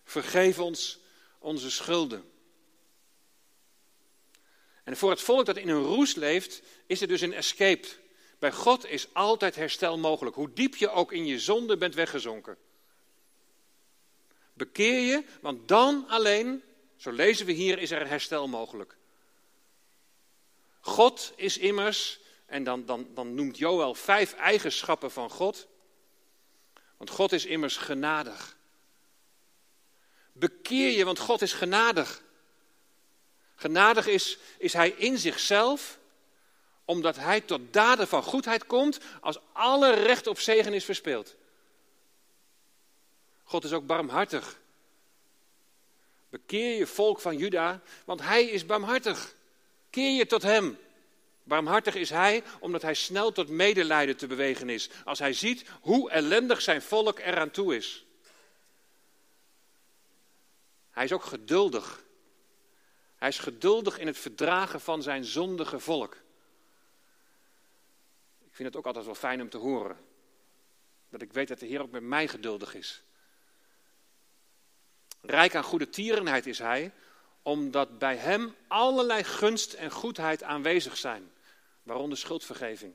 Vergeef ons onze schulden. En voor het volk dat in een roes leeft, is er dus een escape. Bij God is altijd herstel mogelijk, hoe diep je ook in je zonde bent weggezonken. Bekeer je, want dan alleen, zo lezen we hier, is er herstel mogelijk. God is immers, en dan, dan, dan noemt Joël vijf eigenschappen van God. Want God is immers genadig. Bekeer je, want God is genadig. Genadig is, is Hij in zichzelf, omdat Hij tot daden van goedheid komt als alle recht op zegen is verspeeld. God is ook barmhartig. Bekeer je volk van Juda, want Hij is barmhartig. Keer je tot Hem. Barmhartig is Hij, omdat Hij snel tot medelijden te bewegen is, als Hij ziet hoe ellendig zijn volk eraan toe is. Hij is ook geduldig. Hij is geduldig in het verdragen van zijn zondige volk. Ik vind het ook altijd wel fijn om te horen. Dat ik weet dat de Heer ook met mij geduldig is. Rijk aan goede tierenheid is Hij, omdat bij Hem allerlei gunst en goedheid aanwezig zijn, waaronder schuldvergeving.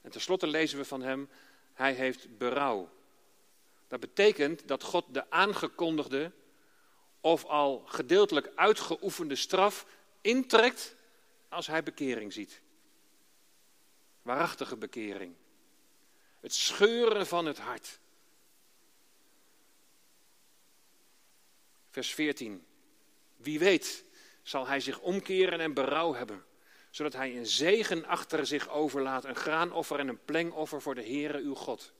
En tenslotte lezen we van Hem, Hij heeft berouw. Dat betekent dat God de aangekondigde of al gedeeltelijk uitgeoefende straf intrekt als hij bekering ziet. Waarachtige bekering. Het scheuren van het hart. Vers 14. Wie weet zal hij zich omkeren en berouw hebben, zodat hij een zegen achter zich overlaat, een graanoffer en een plengoffer voor de Heere uw God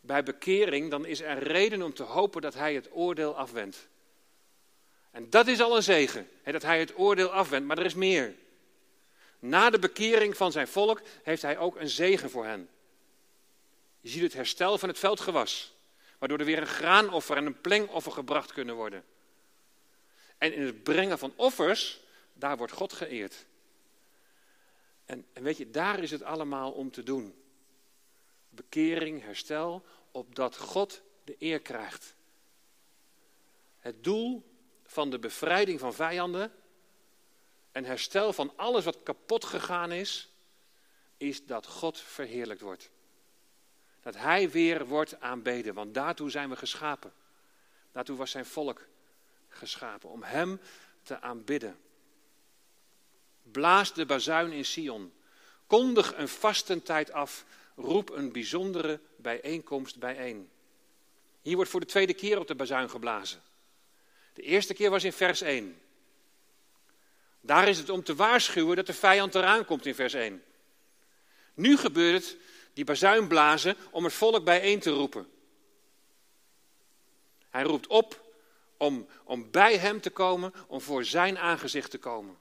bij bekering, dan is er reden om te hopen dat hij het oordeel afwendt. En dat is al een zegen, hè, dat hij het oordeel afwendt, maar er is meer. Na de bekering van zijn volk heeft hij ook een zegen voor hen. Je ziet het herstel van het veldgewas, waardoor er weer een graanoffer en een plengoffer gebracht kunnen worden. En in het brengen van offers, daar wordt God geëerd. En, en weet je, daar is het allemaal om te doen bekering, herstel, opdat God de eer krijgt. Het doel van de bevrijding van vijanden en herstel van alles wat kapot gegaan is, is dat God verheerlijkt wordt. Dat Hij weer wordt aanbeden, want daartoe zijn we geschapen. Daartoe was zijn volk geschapen, om Hem te aanbidden. Blaas de bazuin in Sion. Kondig een vastentijd af. Roep een bijzondere bijeenkomst bijeen. Hier wordt voor de tweede keer op de bazuin geblazen. De eerste keer was in vers 1. Daar is het om te waarschuwen dat de vijand eraan komt in vers 1. Nu gebeurt het, die bazuin blazen, om het volk bijeen te roepen. Hij roept op om, om bij hem te komen, om voor zijn aangezicht te komen.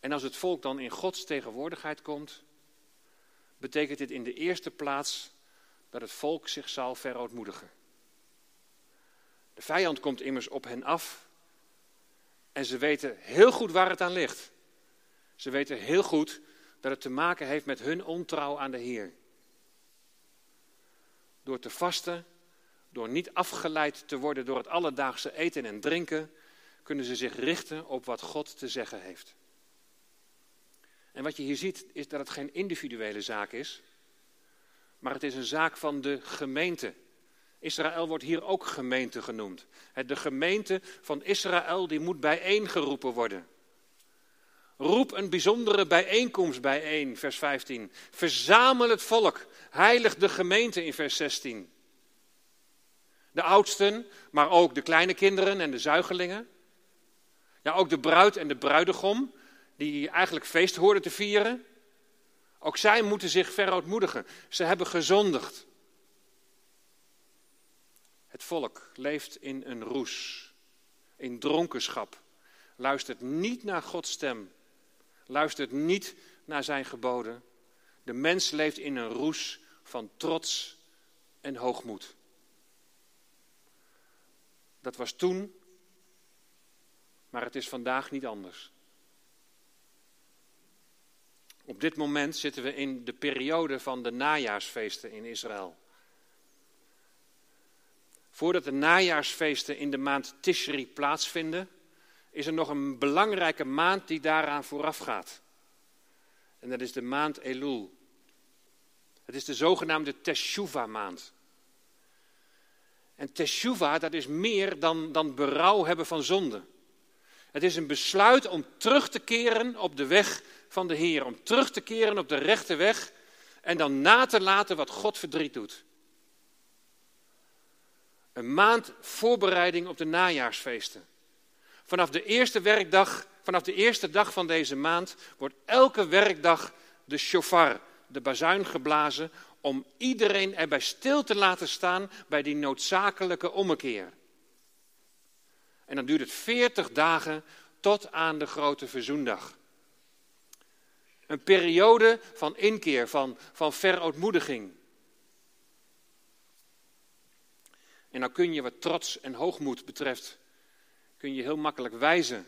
En als het volk dan in Gods tegenwoordigheid komt, betekent dit in de eerste plaats dat het volk zich zal verootmoedigen. De vijand komt immers op hen af en ze weten heel goed waar het aan ligt. Ze weten heel goed dat het te maken heeft met hun ontrouw aan de Heer. Door te vasten, door niet afgeleid te worden door het alledaagse eten en drinken, kunnen ze zich richten op wat God te zeggen heeft. En wat je hier ziet is dat het geen individuele zaak is, maar het is een zaak van de gemeente. Israël wordt hier ook gemeente genoemd. De gemeente van Israël die moet bijeengeroepen worden. Roep een bijzondere bijeenkomst bijeen, vers 15. Verzamel het volk, heilig de gemeente in vers 16. De oudsten, maar ook de kleine kinderen en de zuigelingen. Ja, ook de bruid en de bruidegom, die eigenlijk feest hoorden te vieren. Ook zij moeten zich verootmoedigen. Ze hebben gezondigd. Het volk leeft in een roes, in dronkenschap. Luistert niet naar Gods stem. Luistert niet naar zijn geboden. De mens leeft in een roes van trots en hoogmoed. Dat was toen, maar het is vandaag niet anders. Op dit moment zitten we in de periode van de najaarsfeesten in Israël. Voordat de najaarsfeesten in de maand Tishri plaatsvinden, is er nog een belangrijke maand die daaraan vooraf gaat. En dat is de maand Elul. Het is de zogenaamde Teshuvah-maand. En Teshuvah, dat is meer dan, dan berouw hebben van zonde. Het is een besluit om terug te keren op de weg van de Heer. Om terug te keren op de rechte weg en dan na te laten wat God verdriet doet. Een maand voorbereiding op de najaarsfeesten. Vanaf de eerste werkdag, vanaf de eerste dag van deze maand, wordt elke werkdag de shofar, de bazuin geblazen, om iedereen erbij stil te laten staan bij die noodzakelijke ommekeer. En dan duurt het veertig dagen tot aan de grote verzoendag. Een periode van inkeer, van, van verootmoediging. En dan kun je wat trots en hoogmoed betreft, kun je heel makkelijk wijzen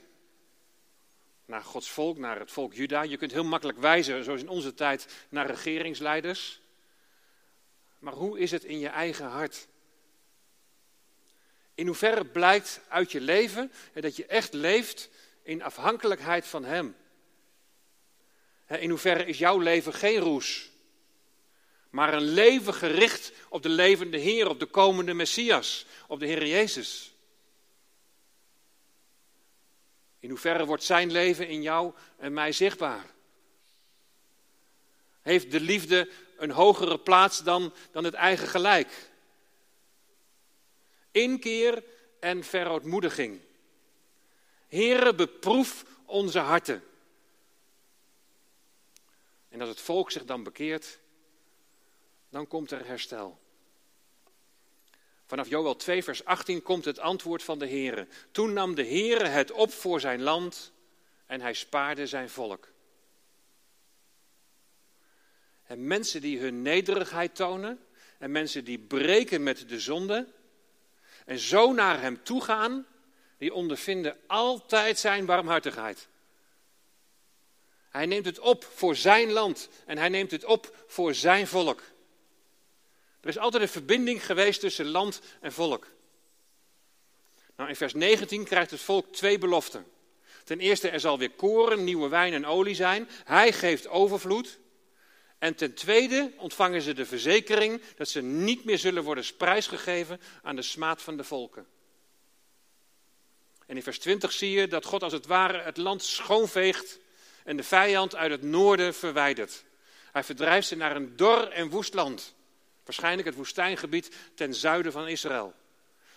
naar Gods volk, naar het volk Juda. Je kunt heel makkelijk wijzen, zoals in onze tijd, naar regeringsleiders. Maar hoe is het in je eigen hart? In hoeverre blijkt uit je leven dat je echt leeft in afhankelijkheid van Hem? In hoeverre is jouw leven geen roes, maar een leven gericht op de levende Heer, op de komende Messias, op de Heer Jezus? In hoeverre wordt Zijn leven in jou en mij zichtbaar? Heeft de liefde een hogere plaats dan, dan het eigen gelijk? Inkeer en verootmoediging. Here, beproef onze harten. En als het volk zich dan bekeert, dan komt er herstel. Vanaf Joel 2, vers 18 komt het antwoord van de Heere. Toen nam de Heere het op voor zijn land en hij spaarde zijn volk. En mensen die hun nederigheid tonen en mensen die breken met de zonde en zo naar hem toe gaan, die ondervinden altijd zijn barmhartigheid. Hij neemt het op voor zijn land en hij neemt het op voor zijn volk. Er is altijd een verbinding geweest tussen land en volk. Nou, in vers 19 krijgt het volk twee beloften. Ten eerste, er zal weer koren, nieuwe wijn en olie zijn. Hij geeft overvloed. En ten tweede ontvangen ze de verzekering dat ze niet meer zullen worden prijsgegeven aan de smaad van de volken. En in vers 20 zie je dat God als het ware het land schoonveegt en de vijand uit het noorden verwijdert. Hij verdrijft ze naar een dor en woest land. Waarschijnlijk het woestijngebied ten zuiden van Israël.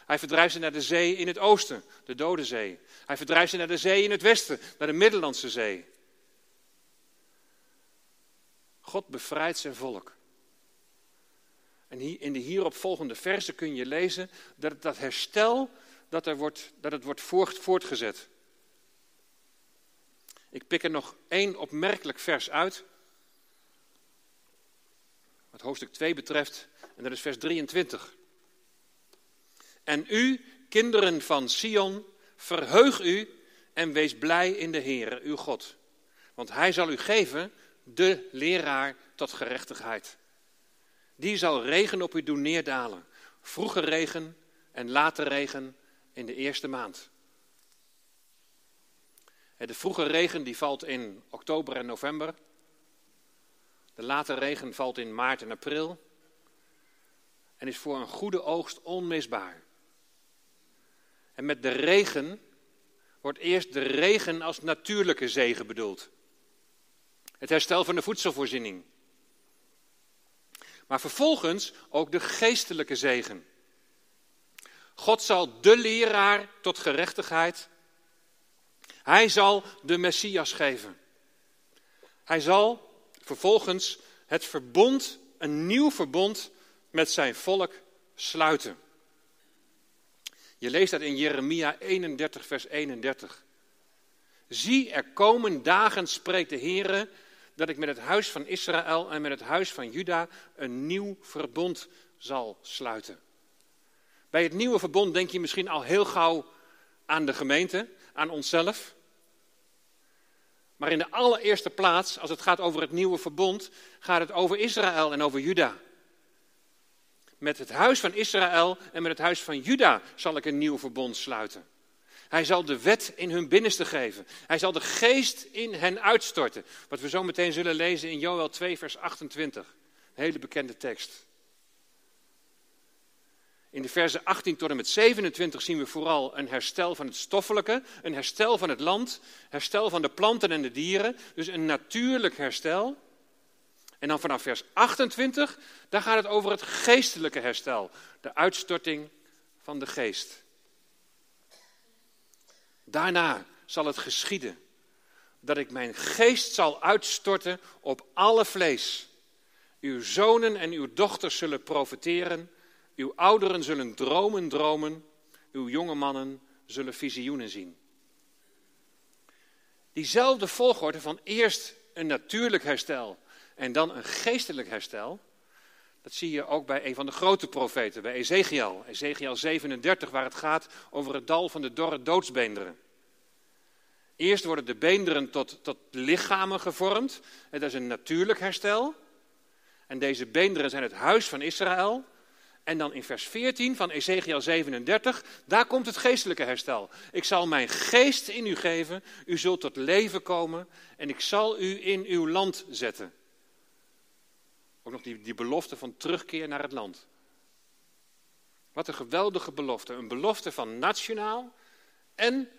Hij verdrijft ze naar de zee in het oosten, de Dode Zee. Hij verdrijft ze naar de zee in het westen, naar de Middellandse Zee. God bevrijdt zijn volk. En in de hieropvolgende versen kun je lezen dat dat herstel dat, er wordt, dat het wordt voortgezet. Ik pik er nog één opmerkelijk vers uit. Wat hoofdstuk 2 betreft, en dat is vers 23. En u, kinderen van Sion, verheug u en wees blij in de Heere, uw God. Want hij zal u geven de leraar tot gerechtigheid. Die zal regen op u doen neerdalen. Vroege regen en late regen in de eerste maand. De vroege regen die valt in oktober en november. De late regen valt in maart en april. En is voor een goede oogst onmisbaar. En met de regen wordt eerst de regen als natuurlijke zegen bedoeld. Het herstel van de voedselvoorziening. Maar vervolgens ook de geestelijke zegen. God zal de leraar tot gerechtigheid. Hij zal de Messias geven. Hij zal vervolgens het verbond, een nieuw verbond met zijn volk sluiten. Je leest dat in Jeremia 31, vers 31. Zie, er komen dagen, spreekt de Heer, dat ik met het huis van Israël en met het huis van Juda een nieuw verbond zal sluiten. Bij het nieuwe verbond denk je misschien al heel gauw aan de gemeente, aan onszelf. Maar in de allereerste plaats, als het gaat over het nieuwe verbond, gaat het over Israël en over Juda. Met het huis van Israël en met het huis van Juda zal ik een nieuw verbond sluiten. Hij zal de wet in hun binnenste geven. Hij zal de geest in hen uitstorten. Wat we zo meteen zullen lezen in Joel 2, vers 28. Een hele bekende tekst. In de versen 18 tot en met 27 zien we vooral een herstel van het stoffelijke, een herstel van het land, herstel van de planten en de dieren, dus een natuurlijk herstel. En dan vanaf vers 28, daar gaat het over het geestelijke herstel, de uitstorting van de geest. Daarna zal het geschieden dat ik mijn geest zal uitstorten op alle vlees. Uw zonen en uw dochters zullen profeteren uw ouderen zullen dromen dromen, uw jonge mannen zullen visioenen zien. Diezelfde volgorde van eerst een natuurlijk herstel en dan een geestelijk herstel, dat zie je ook bij een van de grote profeten, bij Ezekiel. Ezekiel 37, waar het gaat over het dal van de dorre doodsbeenderen. Eerst worden de beenderen tot, tot lichamen gevormd. Dat is een natuurlijk herstel. En deze beenderen zijn het huis van Israël. En dan in vers 14 van Ezekiel 37, daar komt het geestelijke herstel. Ik zal mijn geest in u geven, u zult tot leven komen en ik zal u in uw land zetten. Ook nog die, die belofte van terugkeer naar het land. Wat een geweldige belofte. Een belofte van nationaal en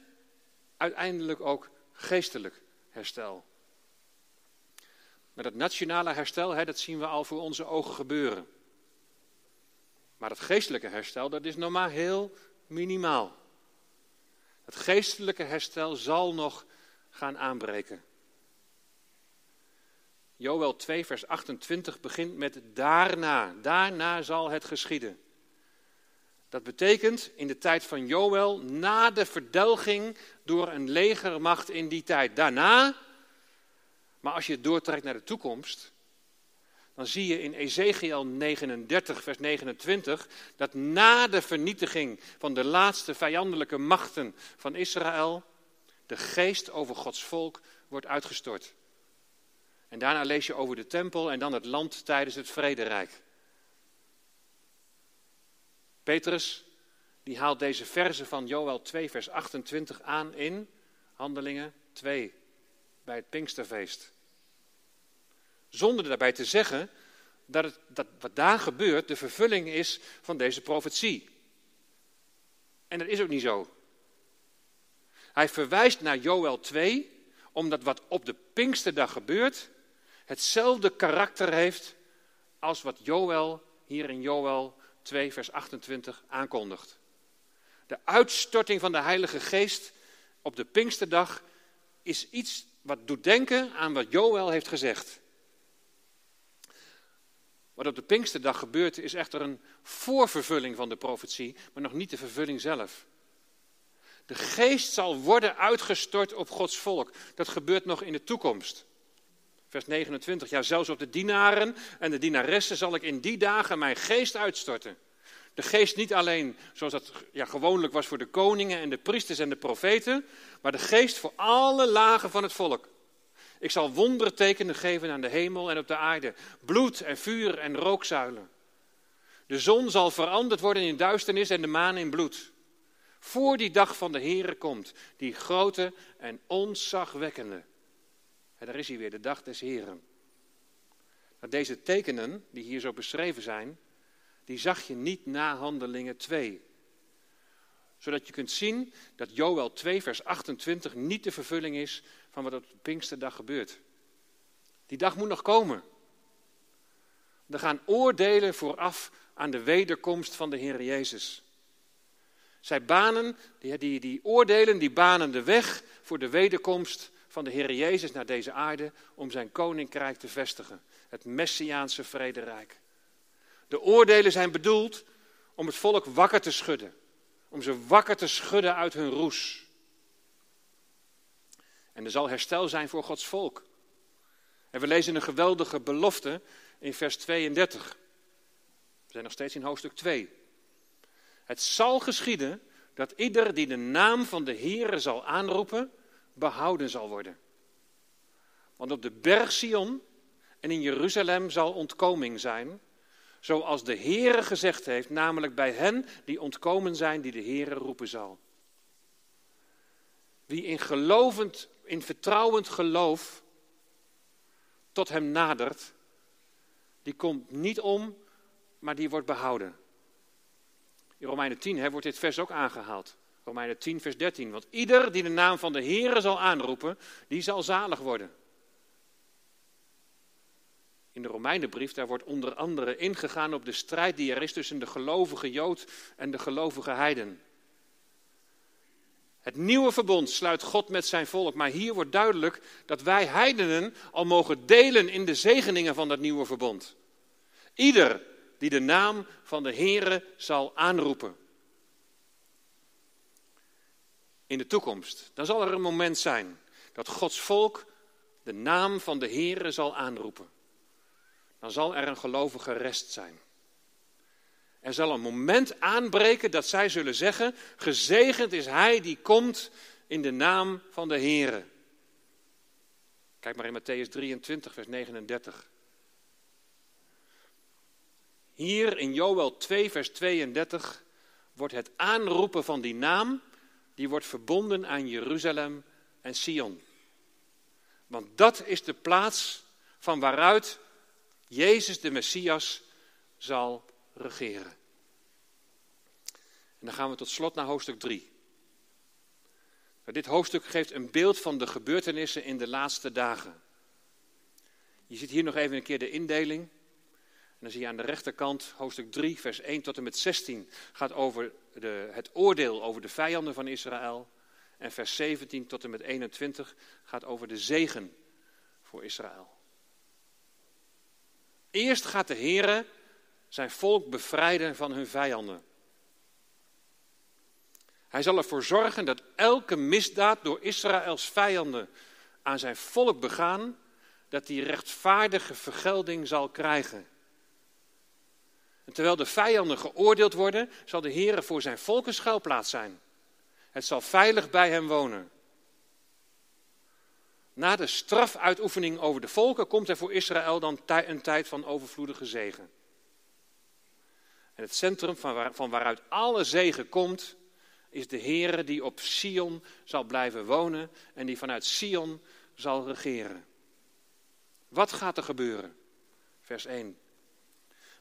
uiteindelijk ook geestelijk herstel. Maar dat nationale herstel, hè, dat zien we al voor onze ogen gebeuren. Maar het geestelijke herstel, dat is nog maar heel minimaal. Het geestelijke herstel zal nog gaan aanbreken. Joel 2, vers 28 begint met daarna. Daarna zal het geschieden. Dat betekent in de tijd van Joel, na de verdelging door een legermacht in die tijd. Daarna, maar als je doortrekt naar de toekomst, dan zie je in Ezekiel 39, vers 29, dat na de vernietiging van de laatste vijandelijke machten van Israël, de geest over Gods volk wordt uitgestort. En daarna lees je over de tempel en dan het land tijdens het vrederijk. Petrus, die haalt deze verse van Joel 2, vers 28 aan in Handelingen 2, bij het Pinksterfeest. Zonder daarbij te zeggen dat, het, dat wat daar gebeurt de vervulling is van deze profetie. En dat is ook niet zo. Hij verwijst naar Joel 2, omdat wat op de Pinksterdag gebeurt, hetzelfde karakter heeft als wat Joel hier in Joel 2, vers 28 aankondigt. De uitstorting van de Heilige Geest op de Pinksterdag is iets wat doet denken aan wat Joel heeft gezegd. Wat op de Pinksterdag gebeurt is echter een voorvervulling van de profetie, maar nog niet de vervulling zelf. De geest zal worden uitgestort op Gods volk. Dat gebeurt nog in de toekomst. Vers 29. Ja, zelfs op de dienaren en de dienaressen zal ik in die dagen mijn geest uitstorten. De geest niet alleen zoals dat ja, gewoonlijk was voor de koningen en de priesters en de profeten, maar de geest voor alle lagen van het volk. Ik zal wondertekenen geven aan de hemel en op de aarde, bloed en vuur en rookzuilen. De zon zal veranderd worden in duisternis en de maan in bloed. Voor die dag van de Heere komt, die grote en onzagwekkende. En daar is hij weer, de dag des Heren. Maar deze tekenen, die hier zo beschreven zijn, die zag je niet na Handelingen 2. Zodat je kunt zien dat Joel 2, vers 28 niet de vervulling is van wat op Pinksterdag gebeurt. Die dag moet nog komen. Er gaan oordelen vooraf aan de wederkomst van de Heer Jezus. Zij banen, die, die, die oordelen, die banen de weg voor de wederkomst van de Heer Jezus naar deze aarde om zijn koninkrijk te vestigen. Het Messiaanse vrederijk. De oordelen zijn bedoeld om het volk wakker te schudden. Om ze wakker te schudden uit hun roes. En er zal herstel zijn voor Gods volk. En we lezen een geweldige belofte in vers 32. We zijn nog steeds in hoofdstuk 2. Het zal geschieden dat ieder die de naam van de Heere zal aanroepen, behouden zal worden. Want op de berg Sion en in Jeruzalem zal ontkoming zijn, zoals de Heere gezegd heeft, namelijk bij hen die ontkomen zijn, die de Heere roepen zal. Wie in gelovend, in vertrouwend geloof tot hem nadert, die komt niet om, maar die wordt behouden. In Romeinen 10 hè, wordt dit vers ook aangehaald. Romeinen 10, vers 13. Want ieder die de naam van de Heere zal aanroepen, die zal zalig worden. In de Romeinenbrief, daar wordt onder andere ingegaan op de strijd die er is tussen de gelovige Jood en de gelovige heiden. Het nieuwe verbond sluit God met zijn volk, maar hier wordt duidelijk dat wij heidenen al mogen delen in de zegeningen van dat nieuwe verbond. Ieder die de naam van de Heere zal aanroepen. In de toekomst, dan zal er een moment zijn dat Gods volk de naam van de Heere zal aanroepen. Dan zal er een gelovige rest zijn. Er zal een moment aanbreken dat zij zullen zeggen: Gezegend is hij die komt in de naam van de Heere. Kijk maar in Matthäus 23, vers 39. Hier in Joel 2, vers 32 wordt het aanroepen van die naam, die wordt verbonden aan Jeruzalem en Sion. Want dat is de plaats van waaruit Jezus de Messias zal regeren. En dan gaan we tot slot naar hoofdstuk 3. Dit hoofdstuk geeft een beeld van de gebeurtenissen in de laatste dagen. Je ziet hier nog even een keer de indeling dan zie je aan de rechterkant hoofdstuk 3, vers 1 tot en met 16 gaat over de, het oordeel over de vijanden van Israël. En vers 17 tot en met 21 gaat over de zegen voor Israël. Eerst gaat de Heere zijn volk bevrijden van hun vijanden. Hij zal ervoor zorgen dat elke misdaad door Israëls vijanden aan zijn volk begaan, dat die rechtvaardige vergelding zal krijgen. En terwijl de vijanden geoordeeld worden, zal de Heer voor zijn volk een schuilplaats zijn. Het zal veilig bij hem wonen. Na de strafuitoefening over de volken komt er voor Israël dan een tijd van overvloedige zegen. Het centrum van, waar, van waaruit alle zegen komt, is de Heere die op Sion zal blijven wonen en die vanuit Sion zal regeren. Wat gaat er gebeuren? Vers 1.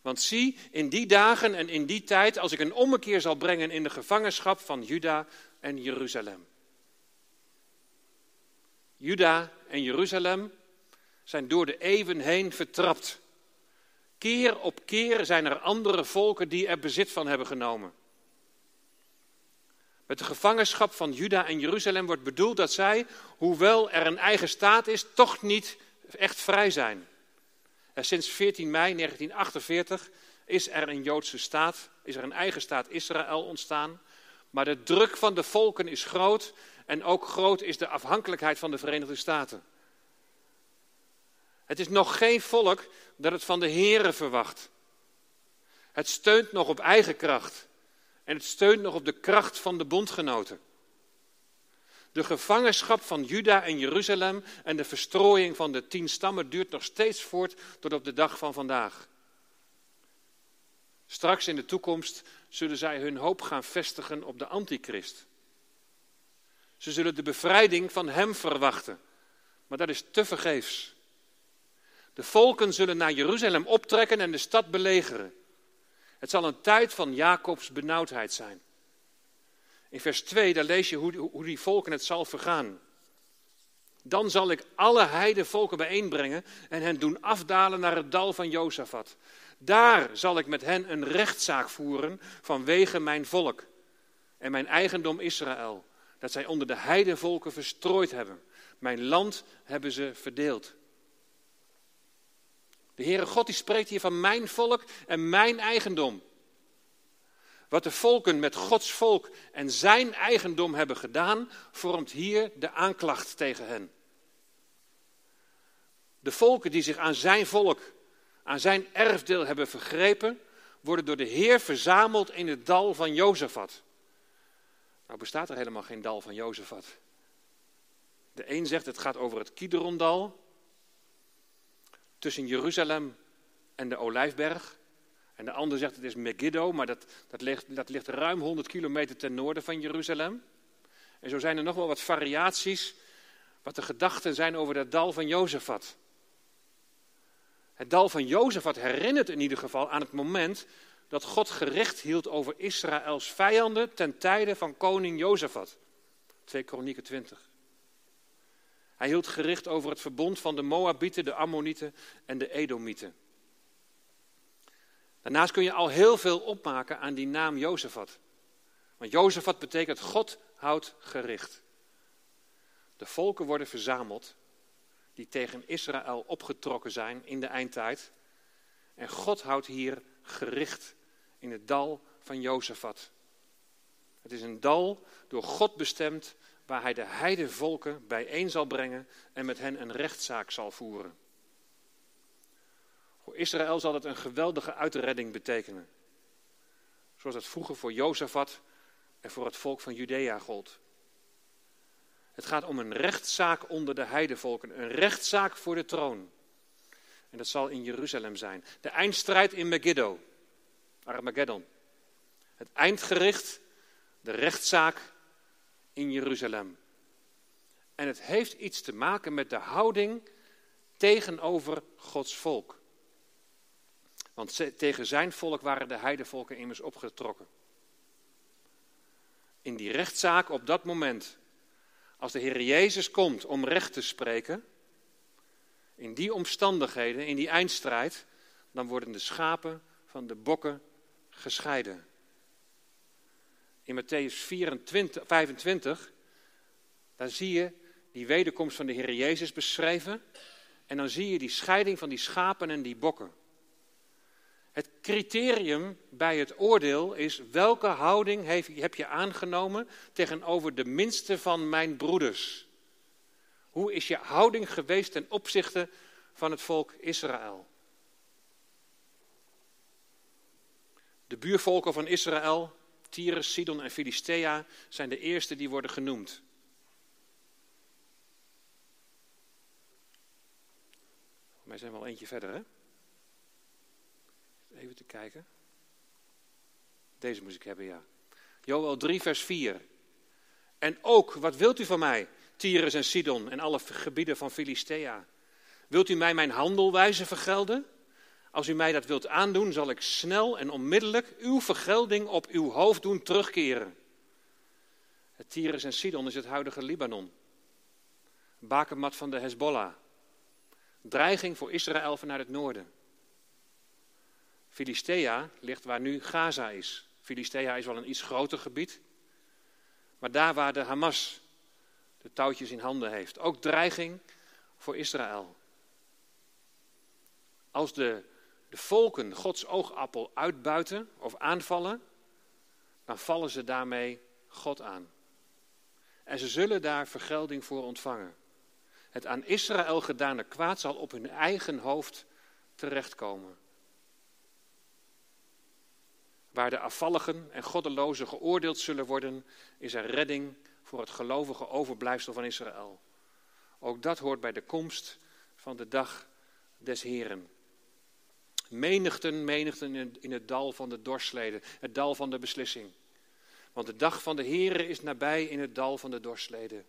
Want zie, in die dagen en in die tijd, als ik een ommekeer zal brengen in de gevangenschap van Juda en Jeruzalem. Juda en Jeruzalem zijn door de eeuwen heen vertrapt. Keer op keer zijn er andere volken die er bezit van hebben genomen. Met de gevangenschap van Juda en Jeruzalem wordt bedoeld dat zij, hoewel er een eigen staat is, toch niet echt vrij zijn. Sinds 14 mei 1948 is er een Joodse staat, is er een eigen staat Israël ontstaan. Maar de druk van de volken is groot en ook groot is de afhankelijkheid van de Verenigde Staten. Het is nog geen volk dat het van de Here verwacht. Het steunt nog op eigen kracht. En het steunt nog op de kracht van de bondgenoten. De gevangenschap van Juda en Jeruzalem en de verstrooiing van de tien stammen duurt nog steeds voort tot op de dag van vandaag. Straks in de toekomst zullen zij hun hoop gaan vestigen op de antichrist. Ze zullen de bevrijding van hem verwachten, maar dat is te vergeefs. De volken zullen naar Jeruzalem optrekken en de stad belegeren. Het zal een tijd van Jacobs benauwdheid zijn. In vers 2, daar lees je hoe, hoe die volken het zal vergaan. Dan zal ik alle heidevolken bijeenbrengen en hen doen afdalen naar het dal van Jozefat. Daar zal ik met hen een rechtszaak voeren vanwege mijn volk en mijn eigendom Israël, dat zij onder de heidevolken verstrooid hebben. Mijn land hebben ze verdeeld. De Heere God die spreekt hier van mijn volk en mijn eigendom. Wat de volken met Gods volk en zijn eigendom hebben gedaan, vormt hier de aanklacht tegen hen. De volken die zich aan zijn volk, aan zijn erfdeel hebben vergrepen, worden door de Heer verzameld in het dal van Jozefat. Nou bestaat er helemaal geen dal van Jozefat. De een zegt het gaat over het Kidrondal, tussen Jeruzalem en de Olijfberg. En de ander zegt het is Megiddo, maar dat, dat, ligt, dat ligt ruim 100 kilometer ten noorden van Jeruzalem. En zo zijn er nog wel wat variaties, wat de gedachten zijn over dat dal van Jozefat. Het dal van Jozefat herinnert in ieder geval aan het moment dat God gericht hield over Israëls vijanden ten tijde van koning Jozefat. 2 Kronieken 20. Hij hield gericht over het verbond van de Moabieten, de Ammonieten en de Edomieten. Daarnaast kun je al heel veel opmaken aan die naam Jozefat. Want Jozefat betekent God houdt gericht. De volken worden verzameld die tegen Israël opgetrokken zijn in de eindtijd. En God houdt hier gericht in het dal van Jozefat. Het is een dal door God bestemd waar hij de heidevolken bijeen zal brengen en met hen een rechtszaak zal voeren. Voor Israël zal het een geweldige uitredding betekenen. Zoals het vroeger voor Jozefat en voor het volk van Judea gold. Het gaat om een rechtszaak onder de heidevolken, een rechtszaak voor de troon. En dat zal in Jeruzalem zijn. De eindstrijd in Megiddo, Armageddon. Het eindgericht, de rechtszaak in Jeruzalem. En het heeft iets te maken met de houding tegenover Gods volk. Want tegen zijn volk waren de heidevolken immers opgetrokken. In die rechtszaak op dat moment, als de Heer Jezus komt om recht te spreken, in die omstandigheden, in die eindstrijd, dan worden de schapen van de bokken gescheiden. In Matthäus 24, 25, daar zie je die wederkomst van de Heer Jezus beschreven. En dan zie je die scheiding van die schapen en die bokken. Het criterium bij het oordeel is welke houding heb je aangenomen tegenover de minste van mijn broeders? Hoe is je houding geweest ten opzichte van het volk Israël? De buurvolken van Israël, Tyrus, Sidon en Filistea, zijn de eerste die worden genoemd. Wij zijn wel eentje verder, hè? Even te kijken. Deze moet ik hebben, ja. Joel 3, vers 4. En ook, wat wilt u van mij, Tyrus en Sidon en alle gebieden van Filistea? Wilt u mij mijn handelwijze vergelden? Als u mij dat wilt aandoen, zal ik snel en onmiddellijk uw vergelding op uw hoofd doen terugkeren. Het Tyrus en Sidon is het huidige Libanon. Bakermat van de Hezbollah. Dreiging voor Israël vanuit het noorden. Filistea ligt waar nu Gaza is. Filistea is wel een iets groter gebied. Maar daar waar de Hamas de touwtjes in handen heeft. Ook dreiging voor Israël. Als de, de volken Gods oogappel uitbuiten of aanvallen, dan vallen ze daarmee God aan. En ze zullen daar vergelding voor ontvangen. Het aan Israël gedane kwaad zal op hun eigen hoofd terechtkomen. Waar de afvalligen en goddelozen geoordeeld zullen worden, is er redding voor het gelovige overblijfsel van Israël. Ook dat hoort bij de komst van de dag des Heren. Menigten, menigten in het dal van de dorsleden, het dal van de beslissing. Want de dag van de Heren is nabij in het dal van de dorsleden.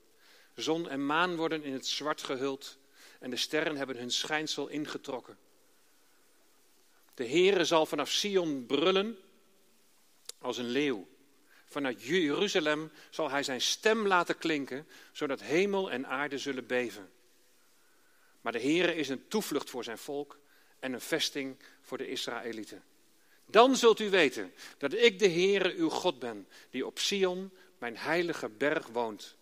Zon en maan worden in het zwart gehuld en de sterren hebben hun schijnsel ingetrokken. De Heere zal vanaf Sion brullen als een leeuw. Vanuit Jeruzalem zal hij zijn stem laten klinken, zodat hemel en aarde zullen beven. Maar de Heere is een toevlucht voor zijn volk en een vesting voor de Israëlieten. Dan zult u weten dat ik de Heere uw God ben, die op Sion, mijn heilige berg, woont.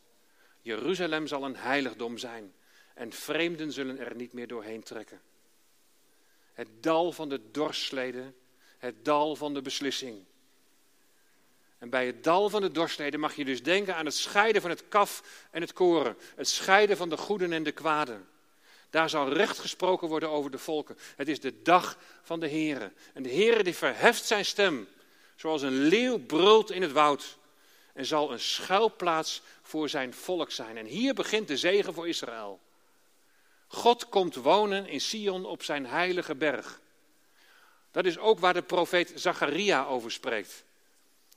Jeruzalem zal een heiligdom zijn en vreemden zullen er niet meer doorheen trekken. Het dal van de dorsleden, het dal van de beslissing. En bij het dal van de dorsleden mag je dus denken aan het scheiden van het kaf en het koren. Het scheiden van de goeden en de kwaden. Daar zal recht gesproken worden over de volken. Het is de dag van de Heere. En de Heere die verheft zijn stem, zoals een leeuw brult in het woud. En zal een schuilplaats voor zijn volk zijn. En hier begint de zegen voor Israël. God komt wonen in Sion op zijn heilige berg. Dat is ook waar de profeet Zacharia over spreekt.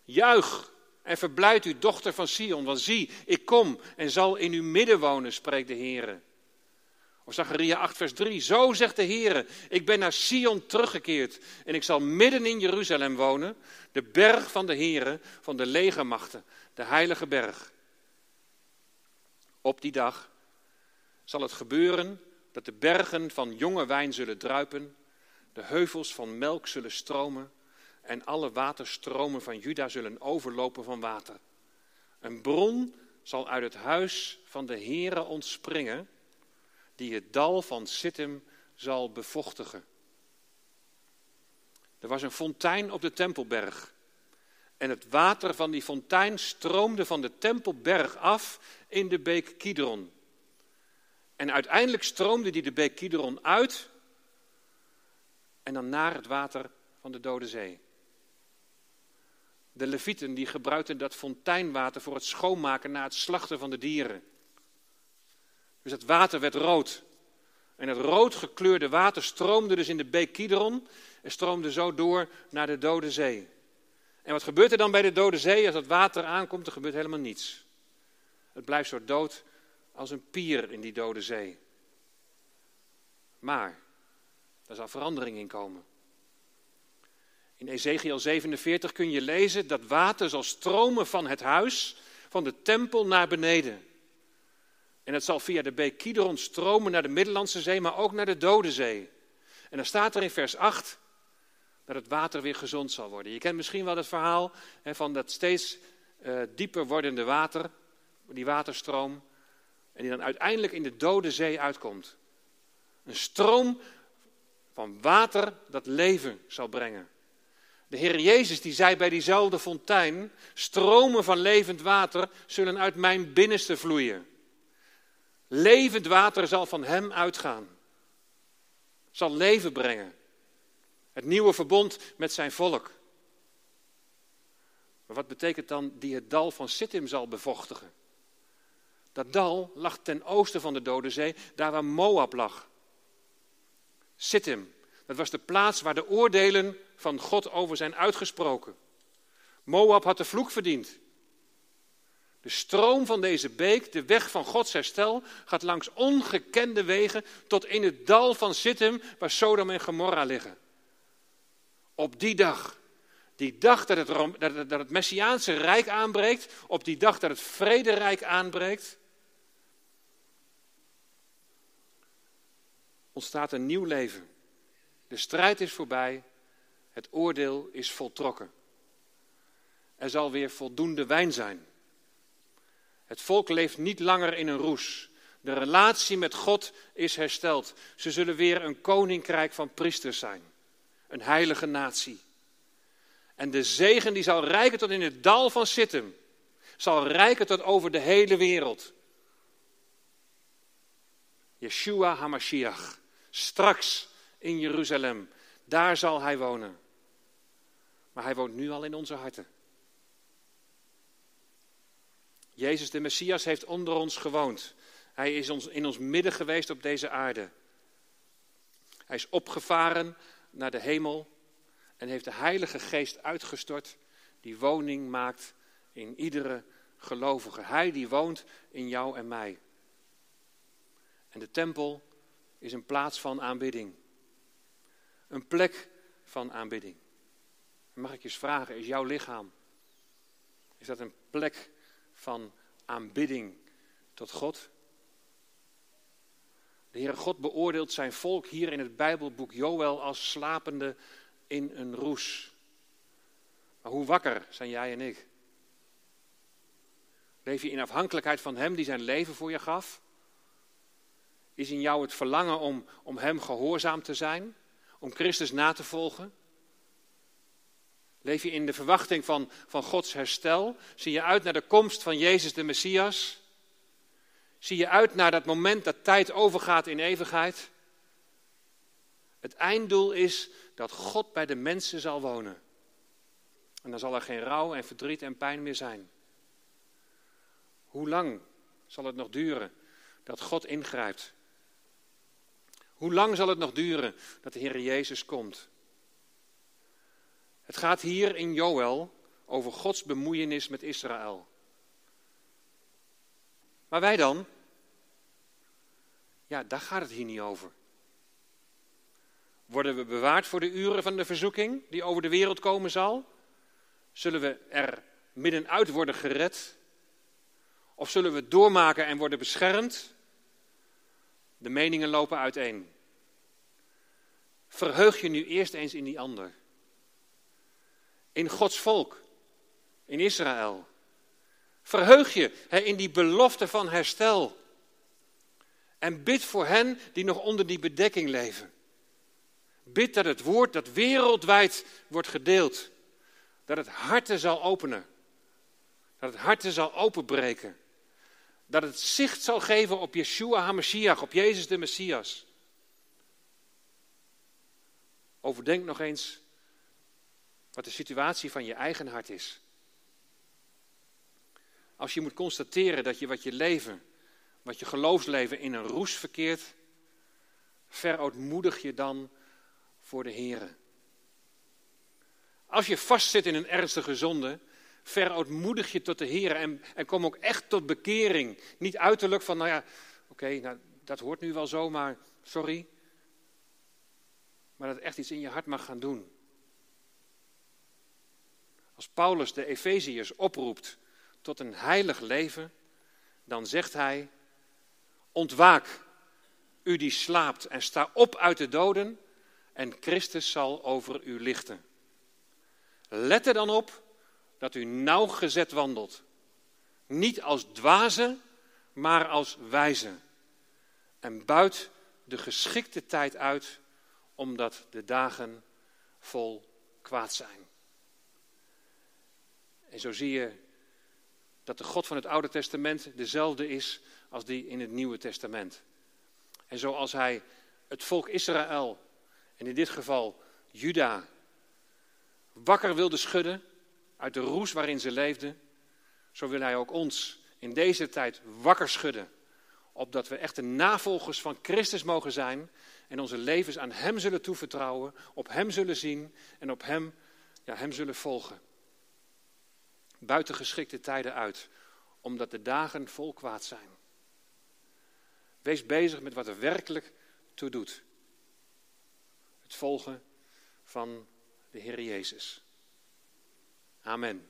Juich en verblijd u, dochter van Sion, want zie, ik kom en zal in uw midden wonen, spreekt de Heer. Of Zacharia 8, vers 3. Zo zegt de Heer, ik ben naar Sion teruggekeerd en ik zal midden in Jeruzalem wonen, de berg van de Heer, van de legermachten, de heilige berg. Op die dag zal het gebeuren dat de bergen van jonge wijn zullen druipen, de heuvels van melk zullen stromen en alle waterstromen van Juda zullen overlopen van water. Een bron zal uit het huis van de Heere ontspringen, die het dal van Sittim zal bevochtigen. Er was een fontein op de Tempelberg. En het water van die fontein stroomde van de Tempelberg af in de beek Kidron. En uiteindelijk stroomde die de beek Kidron uit en dan naar het water van de Dode Zee. De levieten die gebruikten dat fonteinwater voor het schoonmaken na het slachten van de dieren. Dus het water werd rood. En het rood gekleurde water stroomde dus in de beek Kidron en stroomde zo door naar de Dode Zee. En wat gebeurt er dan bij de Dode Zee als het water aankomt? Er gebeurt helemaal niets. Het blijft zo dood als een pier in die Dode Zee. Maar, daar zal verandering in komen. In Ezekiel 47 kun je lezen dat water zal stromen van het huis, van de tempel naar beneden. En het zal via de beek Kidron stromen naar de Middellandse Zee, maar ook naar de Dode Zee. En dan staat er in vers 8 dat het water weer gezond zal worden. Je kent misschien wel het verhaal hè, van dat steeds uh, dieper wordende water, die waterstroom, en die dan uiteindelijk in de Dode Zee uitkomt. Een stroom van water dat leven zal brengen. De Heer Jezus die zei bij diezelfde fontein, stromen van levend water zullen uit mijn binnenste vloeien. Levend water zal van Hem uitgaan. Zal leven brengen. Het nieuwe verbond met zijn volk. Maar wat betekent dan die het dal van Sittim zal bevochtigen? Dat dal lag ten oosten van de Dode Zee, daar waar Moab lag. Sittim, dat was de plaats waar de oordelen van God over zijn uitgesproken. Moab had de vloek verdiend. De stroom van deze beek, de weg van Gods herstel, gaat langs ongekende wegen tot in het dal van Sittim, waar Sodom en Gomorra liggen. Op die dag, die dag dat het, dat het, dat het Messiaanse Rijk aanbreekt, op die dag dat het Vrederijk aanbreekt, ontstaat een nieuw leven. De strijd is voorbij, het oordeel is voltrokken. Er zal weer voldoende wijn zijn. Het volk leeft niet langer in een roes. De relatie met God is hersteld. Ze zullen weer een koninkrijk van priesters zijn. Een heilige natie. En de zegen die zal rijken tot in het dal van Sittim. Zal rijken tot over de hele wereld. Yeshua HaMashiach. Straks in Jeruzalem. Daar zal hij wonen. Maar hij woont nu al in onze harten. Jezus de Messias heeft onder ons gewoond. Hij is ons, in ons midden geweest op deze aarde. Hij is opgevaren naar de hemel en heeft de Heilige Geest uitgestort, die woning maakt in iedere gelovige. Hij die woont in jou en mij. En de tempel is een plaats van aanbidding. Een plek van aanbidding. Mag ik je eens vragen, is jouw lichaam, is dat een plek van aanbidding tot God? De Heere God beoordeelt zijn volk hier in het Bijbelboek Joël als slapende in een roes. Maar hoe wakker zijn jij en ik? Leef je in afhankelijkheid van Hem die zijn leven voor je gaf? Is in jou het verlangen om, om Hem gehoorzaam te zijn? Om Christus na te volgen? Leef je in de verwachting van, van Gods herstel? Zie je uit naar de komst van Jezus de Messias? Zie je uit naar dat moment dat tijd overgaat in eeuwigheid? Het einddoel is dat God bij de mensen zal wonen. En dan zal er geen rouw en verdriet en pijn meer zijn. Hoe lang zal het nog duren dat God ingrijpt? Hoe lang zal het nog duren dat de Heer Jezus komt? Het gaat hier in Joël over Gods bemoeienis met Israël. Maar wij dan? Ja, daar gaat het hier niet over. Worden we bewaard voor de uren van de verzoeking die over de wereld komen zal? Zullen we er middenuit worden gered? Of zullen we doormaken en worden beschermd? De meningen lopen uiteen. Verheug je nu eerst eens in die ander. In Gods volk, in Israël. Verheug je in die belofte van herstel. En bid voor hen die nog onder die bedekking leven. Bid dat het woord dat wereldwijd wordt gedeeld, dat het harten zal openen. Dat het harten zal openbreken. Dat het zicht zal geven op Yeshua HaMashiach, op Jezus de Messias. Overdenk nog eens wat de situatie van je eigen hart is. Als je moet constateren dat je wat je leven, wat je geloofsleven in een roes verkeert, verootmoedig je dan voor de Heer. Als je vastzit in een ernstige zonde, verootmoedig je tot de Heer en, en kom ook echt tot bekering. Niet uiterlijk van, nou ja, oké, nou, dat hoort nu wel zo, maar sorry. Maar dat echt iets in je hart mag gaan doen. Als Paulus de Efeziërs oproept tot een heilig leven, dan zegt hij: Ontwaak, u die slaapt, en sta op uit de doden, en Christus zal over u lichten. Let er dan op dat u nauwgezet wandelt. Niet als dwaze, maar als wijze. En buit de geschikte tijd uit, omdat de dagen vol kwaad zijn. En zo zie je dat de God van het Oude Testament dezelfde is als die in het Nieuwe Testament. En zoals hij het volk Israël, en in dit geval Juda, wakker wilde schudden uit de roes waarin ze leefden, zo wil hij ook ons in deze tijd wakker schudden. Opdat we echte navolgers van Christus mogen zijn en onze levens aan Hem zullen toevertrouwen, op Hem zullen zien en op Hem, ja, hem zullen volgen. Buitengeschikte tijden uit, omdat de dagen vol kwaad zijn. Wees bezig met wat er werkelijk toe doet. Het volgen van de Heer Jezus. Amen.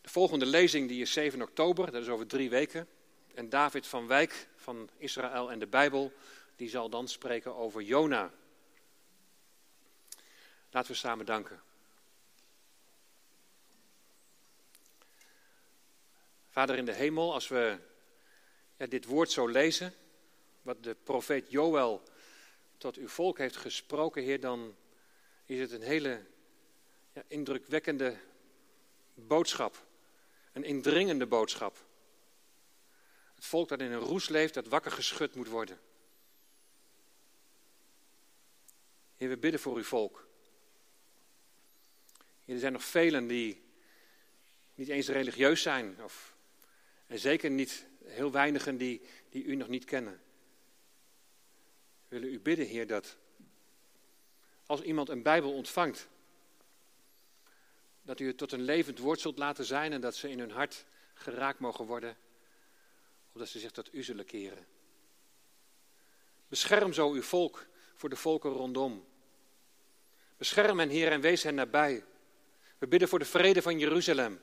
De volgende lezing die is 7 oktober, dat is over drie weken. En David van Wijk van Israël en de Bijbel, die zal dan spreken over Jona. Laten we samen danken. Vader in de hemel, als we ja, dit woord zo lezen, wat de profeet Joël tot uw volk heeft gesproken, Heer, dan is het een hele ja, indrukwekkende boodschap. Een indringende boodschap. Het volk dat in een roes leeft, dat wakker geschud moet worden. Heer, we bidden voor uw volk. Er zijn nog velen die niet eens religieus zijn. Of, en zeker niet heel weinigen die, die u nog niet kennen. We willen u bidden, Heer, dat als iemand een Bijbel ontvangt, dat u het tot een levend woord zult laten zijn en dat ze in hun hart geraakt mogen worden, opdat ze zich tot u zullen keren. Bescherm zo uw volk voor de volken rondom. Bescherm hen, Heer, en wees hen nabij. We bidden voor de vrede van Jeruzalem.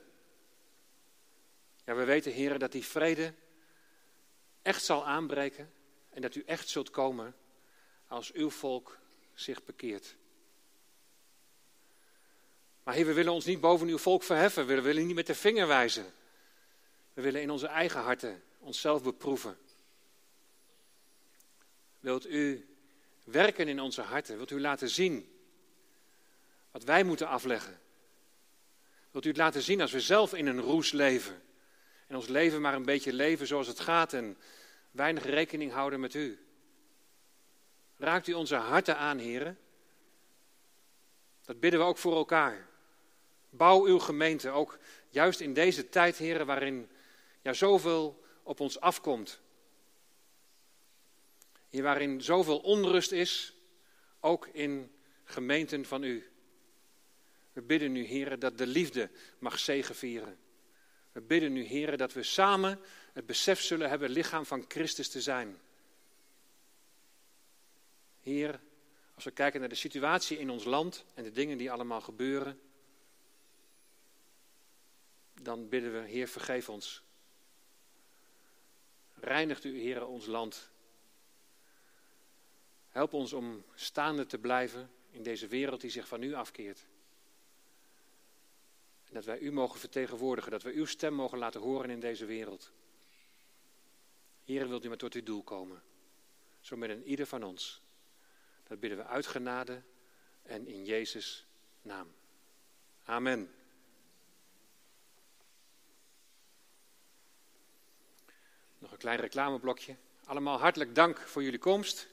Ja, we weten, Heer, dat die vrede echt zal aanbreken en dat u echt zult komen als uw volk zich bekeert. Maar Heer, we willen ons niet boven uw volk verheffen. We willen niet met de vinger wijzen. We willen in onze eigen harten onszelf beproeven. Wilt u werken in onze harten? Wilt u laten zien wat wij moeten afleggen? Wilt u het laten zien als we zelf in een roes leven? En ons leven maar een beetje leven zoals het gaat en weinig rekening houden met u? Raakt u onze harten aan, heren? Dat bidden we ook voor elkaar. Bouw uw gemeente, ook juist in deze tijd, heren, waarin ja, zoveel op ons afkomt. Hier waarin zoveel onrust is, ook in gemeenten van u. We bidden nu, heren, dat de liefde mag zegevieren. We bidden nu, heren, dat we samen het besef zullen hebben lichaam van Christus te zijn. Heer, als we kijken naar de situatie in ons land en de dingen die allemaal gebeuren, dan bidden we, Heer, vergeef ons. Reinigt u, Heer, ons land. Help ons om staande te blijven in deze wereld die zich van u afkeert. Dat wij u mogen vertegenwoordigen, dat wij uw stem mogen laten horen in deze wereld. Heer, wilt u maar tot uw doel komen. Zo met een ieder van ons. Dat bidden we uit genade en in Jezus' naam. Amen. Nog een klein reclameblokje. Allemaal hartelijk dank voor jullie komst.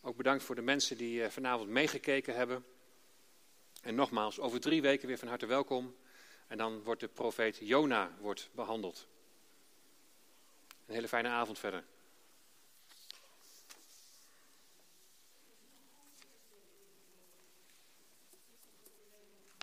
Ook bedankt voor de mensen die eh, vanavond meegekeken hebben. En nogmaals, over drie weken weer van harte welkom. En dan wordt de profeet Jona wordt behandeld. Een hele fijne avond verder.